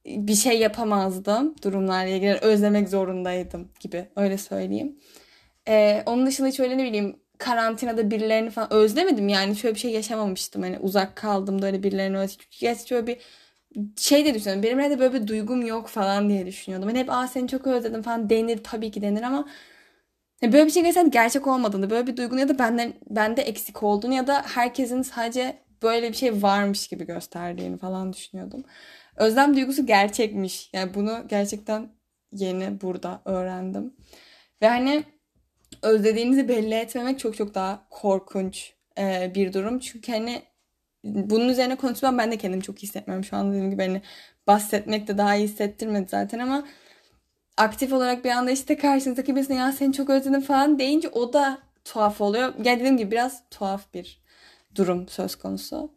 bir şey yapamazdım durumlarla ilgili. Özlemek zorundaydım gibi öyle söyleyeyim. Ee, onun dışında hiç öyle ne bileyim karantinada birilerini falan özlemedim yani şöyle bir şey yaşamamıştım hani uzak kaldım da öyle birilerini özledim. Gerçi şöyle bir şey de düşünüyorum benim de böyle bir duygum yok falan diye düşünüyordum. Hani hep aa seni çok özledim falan denir tabii ki denir ama böyle bir şey gerçekten gerçek olmadığını böyle bir duygunun ya da benden bende eksik olduğunu ya da herkesin sadece böyle bir şey varmış gibi gösterdiğini falan düşünüyordum. Özlem duygusu gerçekmiş. Yani bunu gerçekten yeni burada öğrendim. Ve hani özlediğinizi belli etmemek çok çok daha korkunç e, bir durum. Çünkü hani bunun üzerine konuşmam ben de kendimi çok hissetmiyorum. Şu an dediğim gibi hani bahsetmek de daha iyi hissettirmedi zaten ama aktif olarak bir anda işte karşınızdaki birisine ya seni çok özledim falan deyince o da tuhaf oluyor. Yani dediğim gibi biraz tuhaf bir durum söz konusu.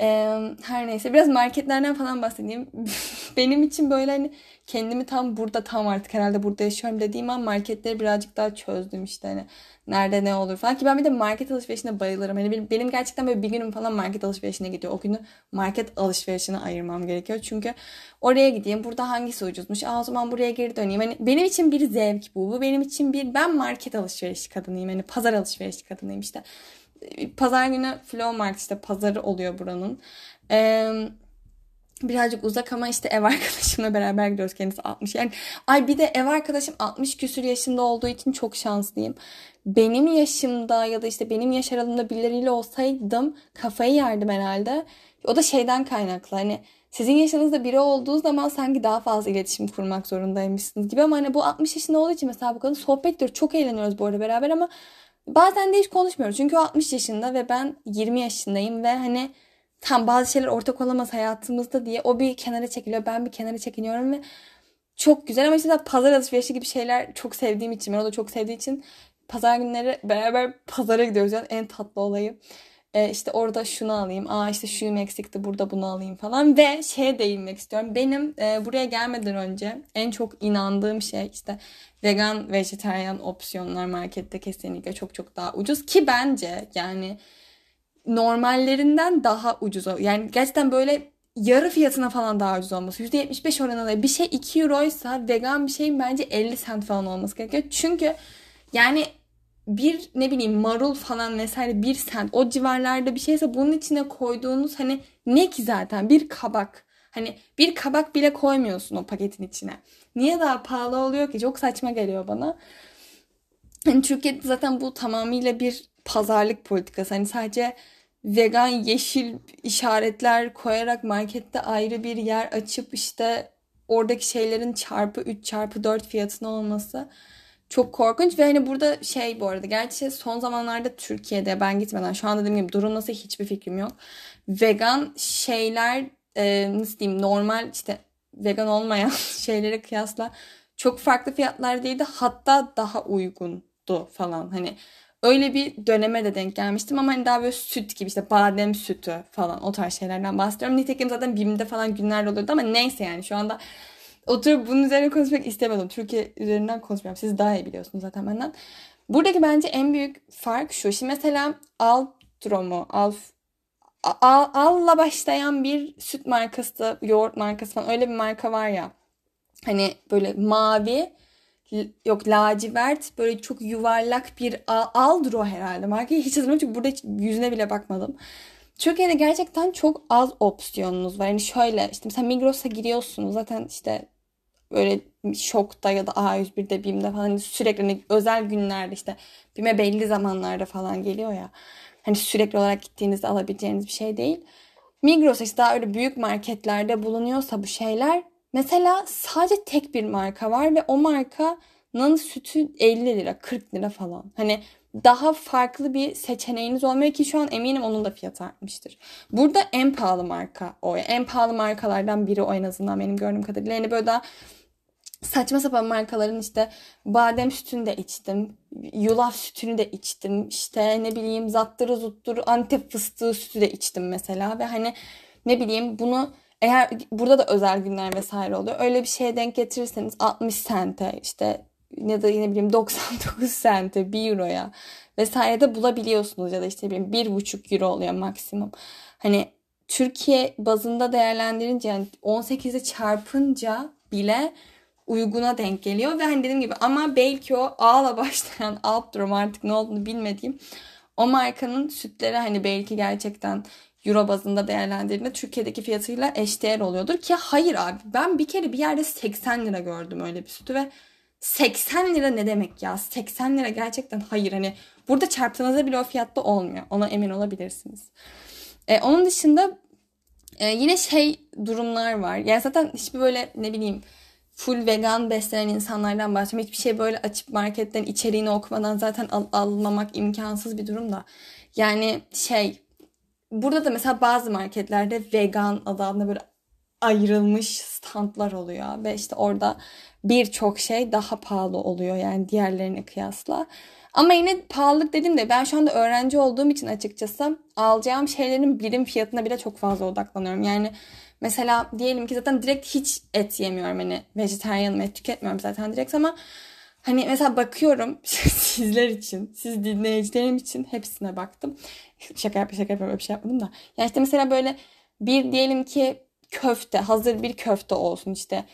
Ee, her neyse biraz marketlerden falan bahsedeyim. Benim için böyle hani kendimi tam burada tam artık herhalde burada yaşıyorum dediğim an marketleri birazcık daha çözdüm işte hani nerede ne olur falan ki ben bir de market alışverişine bayılırım. Hani benim, gerçekten böyle bir günüm falan market alışverişine gidiyor. O günü market alışverişine ayırmam gerekiyor. Çünkü oraya gideyim. Burada hangisi ucuzmuş? Aa, o zaman buraya geri döneyim. Hani benim için bir zevk bu. Bu benim için bir ben market alışverişi kadınıyım. Hani pazar alışverişi kadınıyım işte pazar günü Flow Mart işte pazarı oluyor buranın. Ee, birazcık uzak ama işte ev arkadaşımla beraber gidiyoruz. Kendisi 60. Yani ay bir de ev arkadaşım 60 küsür yaşında olduğu için çok şanslıyım. Benim yaşımda ya da işte benim yaş aralığımda birileriyle olsaydım kafayı yerdim herhalde. O da şeyden kaynaklı hani sizin yaşınızda biri olduğu zaman sanki daha fazla iletişim kurmak zorundaymışsınız gibi ama hani bu 60 yaşında olduğu için mesela bu kadın sohbet ediyor. Çok eğleniyoruz bu arada beraber ama Bazen de hiç konuşmuyoruz. Çünkü o 60 yaşında ve ben 20 yaşındayım ve hani tam bazı şeyler ortak olamaz hayatımızda diye o bir kenara çekiliyor. Ben bir kenara çekiniyorum ve çok güzel ama işte pazar alışverişi gibi şeyler çok sevdiğim için ben o da çok sevdiği için pazar günleri beraber pazara gidiyoruz. Yani en tatlı olayı e, işte orada şunu alayım. Aa işte şuyum eksikti burada bunu alayım falan. Ve şeye değinmek istiyorum. Benim e, buraya gelmeden önce en çok inandığım şey işte vegan, vejeteryan opsiyonlar markette kesinlikle çok çok daha ucuz. Ki bence yani normallerinden daha ucuz. Yani gerçekten böyle yarı fiyatına falan daha ucuz olması. %75 oranında bir şey 2 euroysa vegan bir şeyin bence 50 cent falan olması gerekiyor. Çünkü yani bir ne bileyim marul falan vesaire bir sent o civarlarda bir şeyse bunun içine koyduğunuz hani ne ki zaten bir kabak. Hani bir kabak bile koymuyorsun o paketin içine. Niye daha pahalı oluyor ki? Çok saçma geliyor bana. Hani Türkiye'de zaten bu tamamıyla bir pazarlık politikası. Hani sadece vegan yeşil işaretler koyarak markette ayrı bir yer açıp işte oradaki şeylerin çarpı 3 çarpı 4 fiyatına olması çok korkunç ve hani burada şey bu arada gerçi son zamanlarda Türkiye'de ben gitmeden şu an dediğim gibi durum nasıl hiçbir fikrim yok. Vegan şeyler e, nasıl diyeyim normal işte vegan olmayan şeylere kıyasla çok farklı fiyatlardaydı hatta daha uygundu falan hani öyle bir döneme de denk gelmiştim ama hani daha böyle süt gibi işte badem sütü falan o tarz şeylerden bahsediyorum. Nitekim zaten BİM'de falan günler oluyordu ama neyse yani şu anda oturup bunun üzerine konuşmak istemedim. Türkiye üzerinden konuşmuyorum. Siz daha iyi biliyorsunuz zaten benden. Buradaki bence en büyük fark şu. Şimdi mesela Altromo, Alf, Al, Al'la başlayan bir süt markası, yoğurt markası falan öyle bir marka var ya. Hani böyle mavi, yok lacivert böyle çok yuvarlak bir Aldro herhalde. Markayı hiç hatırlamıyorum çünkü burada yüzüne bile bakmadım. Türkiye'de gerçekten çok az opsiyonunuz var. Yani şöyle işte mesela Migros'a giriyorsunuz zaten işte böyle şokta ya da A101'de BİM'de falan hani sürekli hani özel günlerde işte BİM'e belli zamanlarda falan geliyor ya. Hani sürekli olarak gittiğinizde alabileceğiniz bir şey değil. Migros işte daha öyle büyük marketlerde bulunuyorsa bu şeyler mesela sadece tek bir marka var ve o markanın sütü 50 lira 40 lira falan. Hani daha farklı bir seçeneğiniz olmuyor ki şu an eminim onun da fiyatı artmıştır. Burada en pahalı marka o. En pahalı markalardan biri o en azından benim gördüğüm kadarıyla. Yani böyle daha saçma sapan markaların işte badem sütünü de içtim. Yulaf sütünü de içtim. İşte ne bileyim zattırı zutturu antep fıstığı sütü de içtim mesela. Ve hani ne bileyim bunu eğer burada da özel günler vesaire oluyor. Öyle bir şeye denk getirirseniz 60 sente işte ya da yine bileyim 99 sente 1 euroya vesaire de bulabiliyorsunuz ya da işte bileyim 1,5 euro oluyor maksimum. Hani Türkiye bazında değerlendirince yani 18'e çarpınca bile uyguna denk geliyor ve hani dediğim gibi ama belki o A'la başlayan alt durum artık ne olduğunu bilmediğim o markanın sütleri hani belki gerçekten euro bazında değerlendirdiğinde Türkiye'deki fiyatıyla eşdeğer oluyordur. Ki hayır abi ben bir kere bir yerde 80 lira gördüm öyle bir sütü ve 80 lira ne demek ya? 80 lira gerçekten hayır. Hani burada çarptığınızda bile o fiyatta olmuyor. Ona emin olabilirsiniz. Ee, onun dışında e, yine şey durumlar var. Yani zaten hiçbir böyle ne bileyim full vegan beslenen insanlardan bahsediyorum. Hiçbir şey böyle açıp marketten içeriğini okumadan zaten al- almamak imkansız bir durum da. Yani şey burada da mesela bazı marketlerde vegan adı altında böyle ayrılmış standlar oluyor ve işte orada birçok şey daha pahalı oluyor yani diğerlerine kıyasla. Ama yine pahalılık dedim de ben şu anda öğrenci olduğum için açıkçası alacağım şeylerin birim fiyatına bile çok fazla odaklanıyorum. Yani Mesela diyelim ki zaten direkt hiç et yemiyorum. Hani vejetaryenim et tüketmiyorum zaten direkt ama hani mesela bakıyorum sizler için, siz dinleyicilerim için hepsine baktım. Şaka yap, şaka yapıyorum, öyle bir şey yapmadım da. Yani işte mesela böyle bir diyelim ki köfte, hazır bir köfte olsun işte.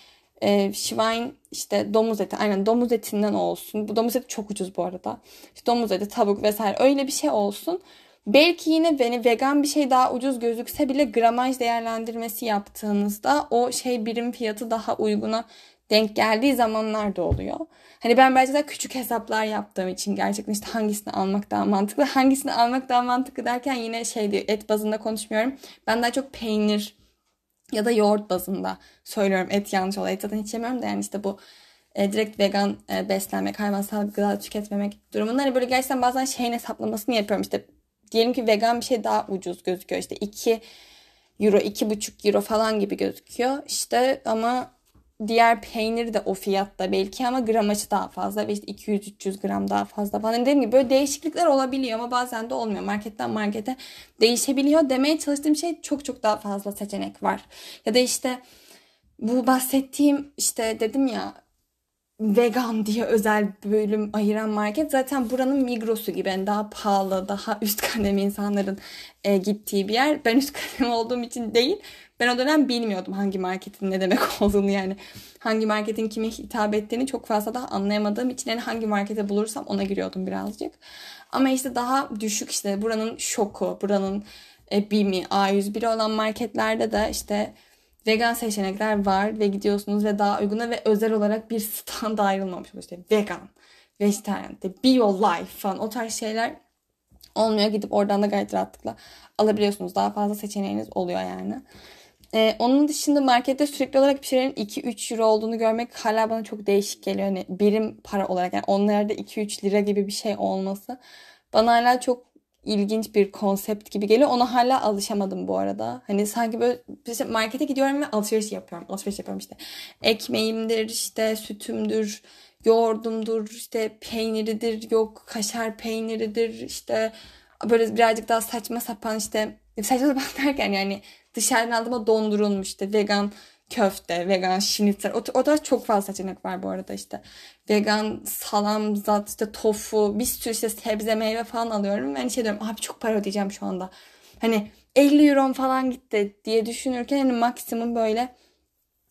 E, Schwein işte domuz eti aynen domuz etinden olsun. Bu domuz eti çok ucuz bu arada. İşte domuz eti, tavuk vesaire öyle bir şey olsun. Belki yine beni vegan bir şey daha ucuz gözükse bile gramaj değerlendirmesi yaptığınızda o şey birim fiyatı daha uyguna denk geldiği zamanlar da oluyor. Hani ben belki de küçük hesaplar yaptığım için gerçekten işte hangisini almak daha mantıklı, hangisini almak daha mantıklı derken yine şey diyor et bazında konuşmuyorum. Ben daha çok peynir ya da yoğurt bazında söylüyorum. Et yanlış oluyor. Et zaten hiç yemiyorum da yani işte bu e, direkt vegan e, beslenmek, hayvansal gıda tüketmemek durumunda hani böyle gerçekten bazen şeyin hesaplamasını yapıyorum. İşte diyelim ki vegan bir şey daha ucuz gözüküyor. İşte 2 euro, 2,5 euro falan gibi gözüküyor. İşte ama diğer peynir de o fiyatta belki ama gramajı daha fazla ve işte 200-300 gram daha fazla falan. Dediğim gibi böyle değişiklikler olabiliyor ama bazen de olmuyor. Marketten markete değişebiliyor. Demeye çalıştığım şey çok çok daha fazla seçenek var. Ya da işte bu bahsettiğim işte dedim ya vegan diye özel bölüm ayıran market zaten buranın Migros'u gibi yani daha pahalı, daha üst kademe insanların e, gittiği bir yer. Ben üst kademe olduğum için değil. Ben o dönem bilmiyordum hangi marketin ne demek olduğunu yani. Hangi marketin kime hitap ettiğini çok fazla da anlayamadığım için yani hangi markete bulursam ona giriyordum birazcık. Ama işte daha düşük işte buranın şoku, buranın e, BİM'i, A101 olan marketlerde de işte vegan seçenekler var ve gidiyorsunuz ve daha uyguna ve özel olarak bir stand ayrılmamış. İşte vegan, vejetaryen, be your life falan o tarz şeyler olmuyor. Gidip oradan da gayet rahatlıkla alabiliyorsunuz. Daha fazla seçeneğiniz oluyor yani. Ee, onun dışında markette sürekli olarak bir şeylerin 2-3 euro olduğunu görmek hala bana çok değişik geliyor. Hani birim para olarak yani onlarda 2-3 lira gibi bir şey olması bana hala çok ilginç bir konsept gibi geliyor. Ona hala alışamadım bu arada. Hani sanki böyle işte markete gidiyorum ve alışveriş yapıyorum. Alışveriş yapıyorum işte. Ekmeğimdir, işte sütümdür, yoğurdumdur, işte peyniridir, yok kaşar peyniridir, işte böyle birazcık daha saçma sapan işte saçma sapan derken yani dışarıdan aldığıma dondurulmuş işte vegan köfte, vegan şinitzel. O, o da çok fazla seçenek var bu arada işte. Vegan salam, zat, işte tofu, bir sürü işte sebze, meyve falan alıyorum. Ben şey diyorum abi çok para ödeyeceğim şu anda. Hani 50 euro falan gitti diye düşünürken hani maksimum böyle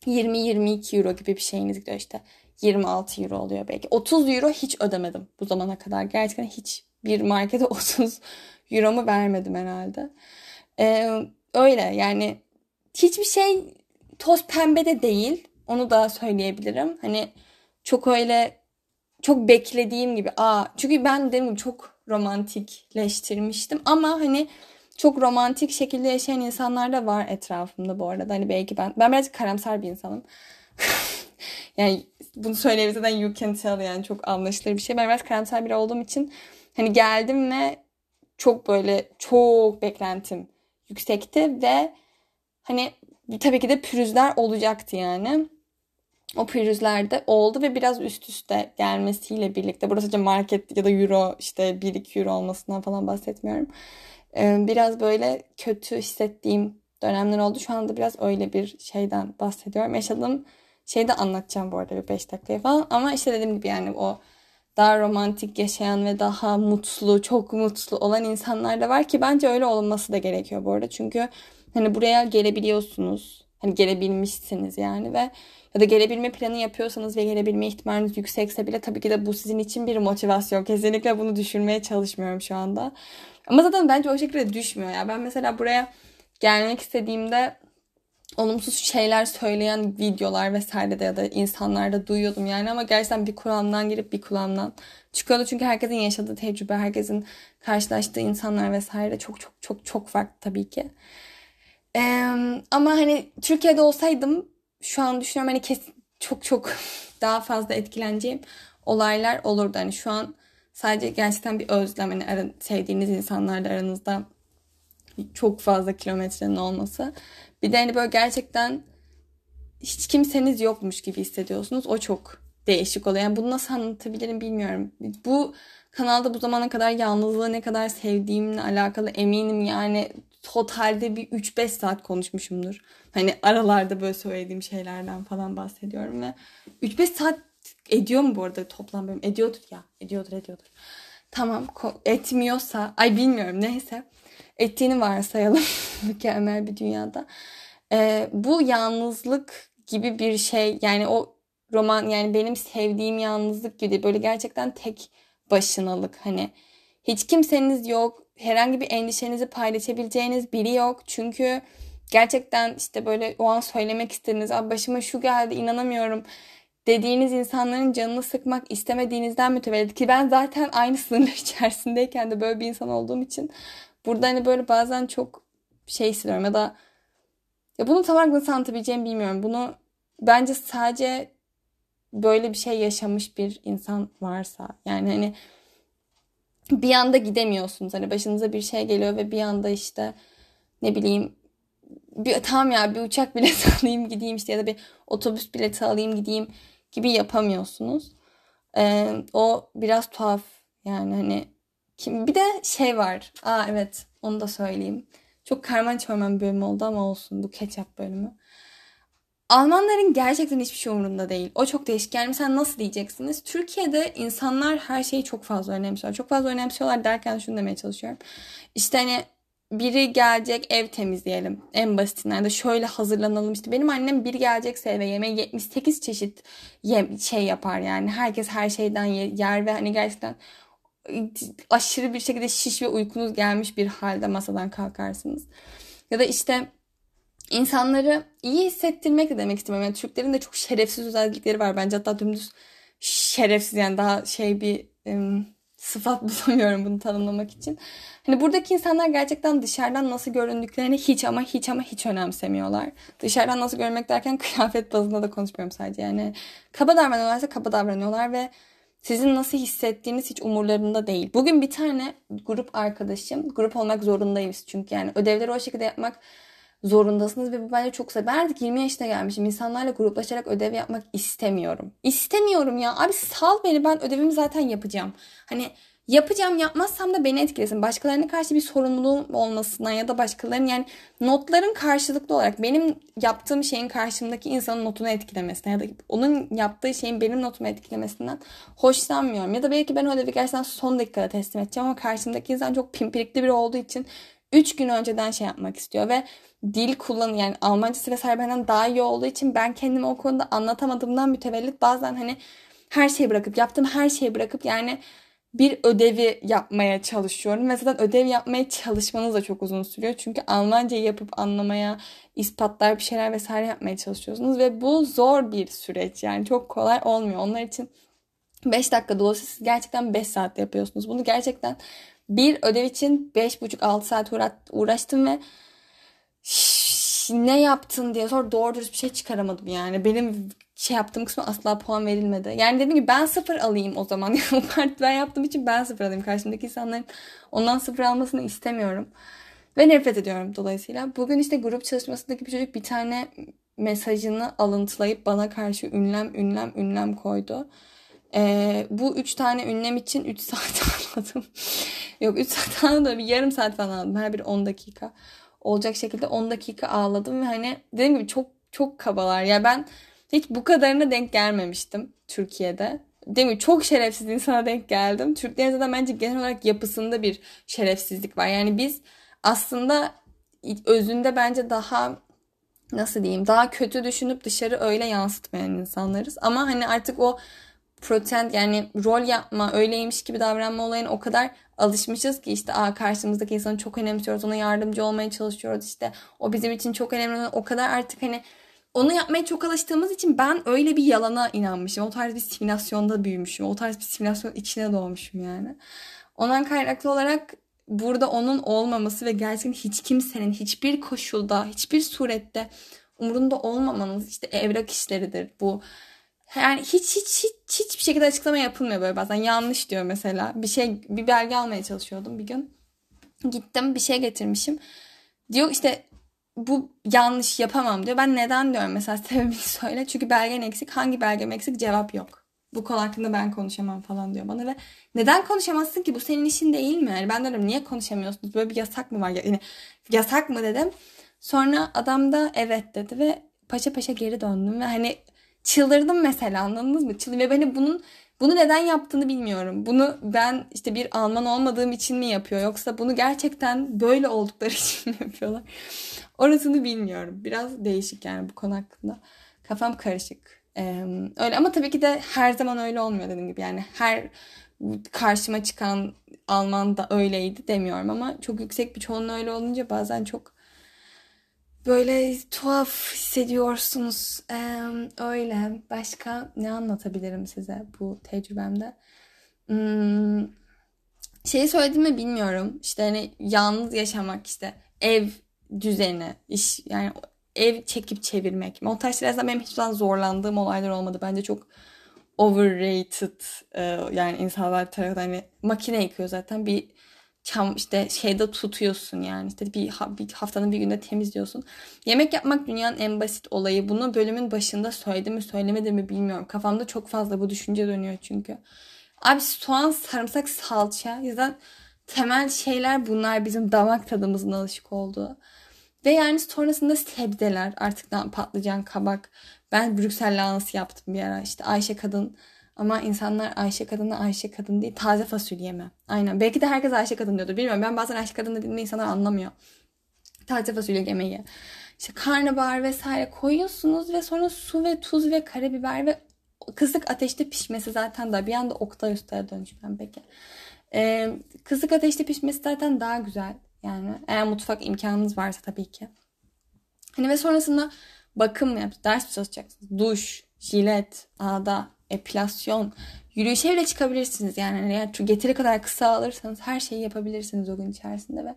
20-22 euro gibi bir şeyiniz gidiyor işte. 26 euro oluyor belki. 30 euro hiç ödemedim bu zamana kadar. Gerçekten hiç bir markete 30 euro mu vermedim herhalde. Ee, öyle yani hiçbir şey toz pembe de değil. Onu da söyleyebilirim. Hani çok öyle çok beklediğim gibi. Aa çünkü ben gibi çok romantikleştirmiştim ama hani çok romantik şekilde yaşayan insanlar da var etrafımda bu arada. Hani belki ben ben birazcık karamsar bir insanım. yani bunu söyleyebilirsen you can tell yani çok anlaşılır bir şey. Ben biraz karamsar biri olduğum için hani geldim ve çok böyle çok beklentim yüksekti ve hani tabii ki de pürüzler olacaktı yani. o pürüzlerde oldu ve biraz üst üste gelmesiyle birlikte burası sadece market ya da euro işte 1-2 euro olmasından falan bahsetmiyorum. Ee, biraz böyle kötü hissettiğim dönemler oldu. Şu anda biraz öyle bir şeyden bahsediyorum. Yaşadığım şeyi de anlatacağım bu arada bir 5 dakikaya falan. Ama işte dediğim gibi yani o daha romantik yaşayan ve daha mutlu, çok mutlu olan insanlar da var ki bence öyle olması da gerekiyor bu arada. Çünkü hani buraya gelebiliyorsunuz. Hani gelebilmişsiniz yani ve ya da gelebilme planı yapıyorsanız ve gelebilme ihtimaliniz yüksekse bile tabii ki de bu sizin için bir motivasyon. Kesinlikle bunu düşürmeye çalışmıyorum şu anda. Ama zaten bence o şekilde düşmüyor ya. Ben mesela buraya gelmek istediğimde olumsuz şeyler söyleyen videolar vesaire de ya da insanlarda duyuyordum yani ama gerçekten bir kulağımdan girip bir kulağımdan çıkıyordu çünkü herkesin yaşadığı tecrübe, herkesin karşılaştığı insanlar vesaire çok çok çok çok farklı tabii ki. Ee, ama hani Türkiye'de olsaydım şu an düşünüyorum hani kesin çok çok daha fazla etkileneceğim olaylar olurdu. Hani şu an sadece gerçekten bir özlem hani ara, sevdiğiniz insanlarla aranızda çok fazla kilometrenin olması. Bir de hani böyle gerçekten hiç kimseniz yokmuş gibi hissediyorsunuz. O çok değişik oluyor. Yani bunu nasıl anlatabilirim bilmiyorum. Bu kanalda bu zamana kadar yalnızlığı ne kadar sevdiğimle alakalı eminim. Yani totalde bir 3-5 saat konuşmuşumdur. Hani aralarda böyle söylediğim şeylerden falan bahsediyorum ve 3-5 saat ediyor mu bu arada toplam bölüm? Ediyordur ya. Ediyordur ediyordur. Tamam etmiyorsa ay bilmiyorum neyse ettiğini varsayalım mükemmel bir dünyada. Ee, bu yalnızlık gibi bir şey yani o roman yani benim sevdiğim yalnızlık gibi böyle gerçekten tek başınalık hani hiç kimseniz yok herhangi bir endişenizi paylaşabileceğiniz biri yok. Çünkü gerçekten işte böyle o an söylemek istediğiniz başıma şu geldi inanamıyorum. dediğiniz insanların canını sıkmak istemediğinizden mütevellit. Ki ben zaten aynı sınır içerisindeyken de böyle bir insan olduğum için burada hani böyle bazen çok şey hissediyorum ya da ya bunu tam olarak nasıl anlatabileceğimi bilmiyorum. Bunu bence sadece böyle bir şey yaşamış bir insan varsa yani hani bir anda gidemiyorsunuz. Hani başınıza bir şey geliyor ve bir anda işte ne bileyim bir, tamam ya bir uçak bileti alayım gideyim işte ya da bir otobüs bileti alayım gideyim gibi yapamıyorsunuz. Ee, o biraz tuhaf yani hani kim bir de şey var. Aa evet onu da söyleyeyim. Çok karman çorman bölüm oldu ama olsun bu ketchup bölümü. Almanların gerçekten hiçbir şey umurunda değil. O çok değişik. Yani mesela nasıl diyeceksiniz? Türkiye'de insanlar her şeyi çok fazla önemsiyorlar. Çok fazla önemsiyorlar derken şunu demeye çalışıyorum. İşte hani biri gelecek ev temizleyelim. En basitinden de şöyle hazırlanalım. İşte benim annem biri gelecekse eve yemeği 78 çeşit yem, şey yapar yani. Herkes her şeyden yer ve hani gerçekten aşırı bir şekilde şiş ve uykunuz gelmiş bir halde masadan kalkarsınız. Ya da işte insanları iyi hissettirmek de demek istemiyorum. Yani Türklerin de çok şerefsiz özellikleri var bence. Hatta dümdüz şerefsiz yani daha şey bir ım, sıfat bulamıyorum bunu tanımlamak için. Hani buradaki insanlar gerçekten dışarıdan nasıl göründüklerini hiç ama hiç ama hiç önemsemiyorlar. Dışarıdan nasıl görünmek derken kıyafet bazında da konuşmuyorum sadece. Yani kaba davranıyorlarsa kaba davranıyorlar ve sizin nasıl hissettiğiniz hiç umurlarında değil. Bugün bir tane grup arkadaşım, grup olmak zorundayız çünkü yani ödevleri o şekilde yapmak zorundasınız ve bu bence çok güzel. Ben artık 20 yaşına gelmişim. İnsanlarla gruplaşarak ödev yapmak istemiyorum. İstemiyorum ya. Abi sal beni ben ödevimi zaten yapacağım. Hani yapacağım yapmazsam da beni etkilesin. Başkalarına karşı bir sorumluluğum olmasından ya da başkalarının yani notların karşılıklı olarak benim yaptığım şeyin karşımdaki insanın notunu etkilemesine ya da onun yaptığı şeyin benim notumu etkilemesinden hoşlanmıyorum. Ya da belki ben ödevi gerçekten son dakikada teslim edeceğim ama karşımdaki insan çok pimpirikli biri olduğu için 3 gün önceden şey yapmak istiyor ve dil kullan yani Almancası vesaire benden daha iyi olduğu için ben kendimi o konuda anlatamadığımdan mütevellit bazen hani her şeyi bırakıp yaptığım her şeyi bırakıp yani bir ödevi yapmaya çalışıyorum. Mesela ödev yapmaya çalışmanız da çok uzun sürüyor. Çünkü Almanca yapıp anlamaya, ispatlar bir şeyler vesaire yapmaya çalışıyorsunuz. Ve bu zor bir süreç yani çok kolay olmuyor. Onlar için 5 dakika olsa siz gerçekten 5 saat yapıyorsunuz. Bunu gerçekten bir ödev için 5,5-6 saat uğraştım ve ne yaptın diye sonra doğru dürüst bir şey çıkaramadım yani. Benim şey yaptığım kısmı asla puan verilmedi. Yani dedim ki ben sıfır alayım o zaman. o parti ben yaptığım için ben sıfır alayım. Karşımdaki insanların ondan sıfır almasını istemiyorum. Ve nefret ediyorum dolayısıyla. Bugün işte grup çalışmasındaki bir çocuk bir tane mesajını alıntılayıp bana karşı ünlem ünlem ünlem koydu. Ee, bu üç tane ünlem için 3 saat ağladım. Yok 3 saat ağladım. Bir yarım saat falan ağladım. Her bir 10 dakika. Olacak şekilde 10 dakika ağladım ve hani dediğim gibi çok çok kabalar. Ya ben hiç bu kadarına denk gelmemiştim Türkiye'de. Değil mi? Çok şerefsiz insana denk geldim. Türklerin zaten bence genel olarak yapısında bir şerefsizlik var. Yani biz aslında özünde bence daha nasıl diyeyim daha kötü düşünüp dışarı öyle yansıtmayan insanlarız. Ama hani artık o pretend yani rol yapma öyleymiş gibi davranma olayına o kadar alışmışız ki işte Aa, karşımızdaki insanı çok önemsiyoruz ona yardımcı olmaya çalışıyoruz işte o bizim için çok önemli o kadar artık hani onu yapmaya çok alıştığımız için ben öyle bir yalana inanmışım. O tarz bir simülasyonda büyümüşüm. O tarz bir simülasyon içine doğmuşum yani. Ondan kaynaklı olarak burada onun olmaması ve gerçekten hiç kimsenin hiçbir koşulda, hiçbir surette umurunda olmamanız işte evrak işleridir. Bu yani hiç hiç hiç hiçbir şekilde açıklama yapılmıyor böyle bazen. Yanlış diyor mesela. Bir şey bir belge almaya çalışıyordum bir gün. Gittim bir şey getirmişim. Diyor işte bu yanlış yapamam diyor. Ben neden diyorum mesela sebebini söyle. Çünkü belgen eksik. Hangi belgem eksik? Cevap yok. Bu konu hakkında ben konuşamam falan diyor bana ve neden konuşamazsın ki? Bu senin işin değil mi? Yani ben diyorum niye konuşamıyorsunuz? Böyle bir yasak mı var? Yani yasak mı dedim. Sonra adam da evet dedi ve paşa paşa geri döndüm ve hani çıldırdım mesela anladınız mı? Çıldır ve beni bunun bunu neden yaptığını bilmiyorum. Bunu ben işte bir Alman olmadığım için mi yapıyor yoksa bunu gerçekten böyle oldukları için mi yapıyorlar? Orasını bilmiyorum. Biraz değişik yani bu konu hakkında. Kafam karışık. Ee, öyle ama tabii ki de her zaman öyle olmuyor dediğim gibi. Yani her karşıma çıkan Alman da öyleydi demiyorum ama çok yüksek bir çoğunluğu öyle olunca bazen çok böyle tuhaf hissediyorsunuz. Ee, öyle. Başka ne anlatabilirim size bu tecrübemde? Hmm, şeyi söyledim mi bilmiyorum. İşte hani yalnız yaşamak işte ev düzeni, iş yani ev çekip çevirmek. Montaj sırasında benim hiç zaman zorlandığım olaylar olmadı. Bence çok overrated e, yani insanlar tarafından hani makine yıkıyor zaten bir çam işte şeyde tutuyorsun yani işte bir, bir haftanın bir günde temizliyorsun. Yemek yapmak dünyanın en basit olayı. Bunu bölümün başında söyledim mi söylemedim mi bilmiyorum. Kafamda çok fazla bu düşünce dönüyor çünkü. Abi soğan, sarımsak, salça. Yüzden temel şeyler bunlar bizim damak tadımızın alışık olduğu. Ve yani sonrasında sebzeler artık patlıcan, kabak. Ben Brüksel lahanası yaptım bir ara. İşte Ayşe kadın ama insanlar Ayşe kadını Ayşe kadın değil taze fasulye mi? Aynen. Belki de herkes Ayşe kadın diyordur. Bilmiyorum. Ben bazen Ayşe kadın dediğimde insanlar anlamıyor. Taze fasulye yemeği. İşte karnabahar vesaire koyuyorsunuz ve sonra su ve tuz ve karabiber ve kısık ateşte pişmesi zaten da bir anda Oktay Usta'ya dönüşmem peki. Ee, kısık ateşte pişmesi zaten daha güzel. Yani eğer mutfak imkanınız varsa tabii ki. Hani ve sonrasında bakım yap, ders çalışacaksınız? Duş, jilet, ağda, epilasyon, yürüyüşe bile çıkabilirsiniz. Yani hani eğer getiri kadar kısa alırsanız her şeyi yapabilirsiniz o gün içerisinde ve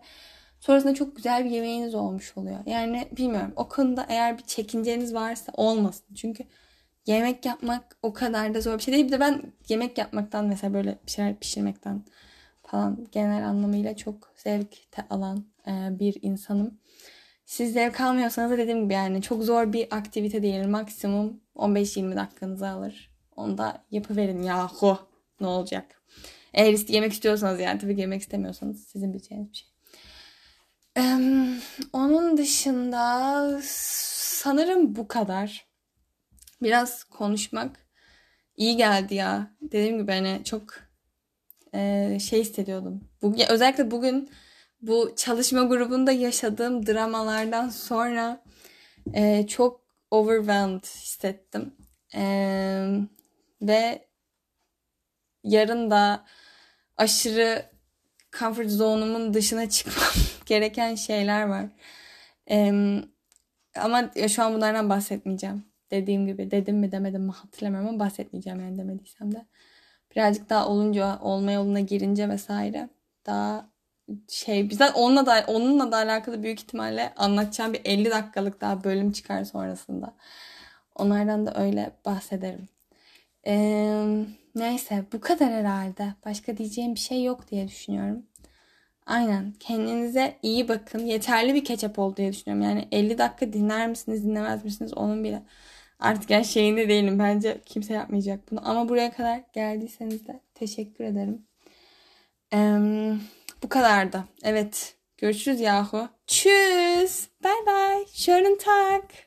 sonrasında çok güzel bir yemeğiniz olmuş oluyor. Yani bilmiyorum o konuda eğer bir çekinceniz varsa olmasın. Çünkü yemek yapmak o kadar da zor bir şey değil. Bir de ben yemek yapmaktan mesela böyle bir şeyler pişirmekten falan genel anlamıyla çok zevk alan e, bir insanım. Siz zevk almıyorsanız da dediğim gibi yani çok zor bir aktivite değil. Maksimum 15-20 dakikanızı alır. Onu da yapıverin yahu. Ne olacak? Eğer yemek istiyorsanız yani tabii yemek istemiyorsanız sizin bileceğiniz bir şey. Ee, onun dışında sanırım bu kadar. Biraz konuşmak iyi geldi ya. Dediğim gibi hani çok e, şey hissediyordum. Bugün, özellikle bugün bu çalışma grubunda yaşadığım dramalardan sonra e, çok overwhelmed hissettim. E, ve yarın da aşırı comfort zone'umun dışına çıkmam gereken şeyler var. E, ama şu an bunlardan bahsetmeyeceğim. Dediğim gibi dedim mi demedim mi hatırlamıyorum ama bahsetmeyeceğim yani demediysem de birazcık daha olunca olma yoluna girince vesaire daha şey bizden onunla da onunla da alakalı büyük ihtimalle anlatacağım bir 50 dakikalık daha bölüm çıkar sonrasında. Onlardan da öyle bahsederim. Ee, neyse bu kadar herhalde. Başka diyeceğim bir şey yok diye düşünüyorum. Aynen. Kendinize iyi bakın. Yeterli bir ketçap oldu diye düşünüyorum. Yani 50 dakika dinler misiniz, dinlemez misiniz onun bile artık yani şeyinde değilim. Bence kimse yapmayacak bunu. Ama buraya kadar geldiyseniz de teşekkür ederim. Ee, bu kadar da. Evet. Görüşürüz yahu. Tschüss. Bye bye. Schönen Tag.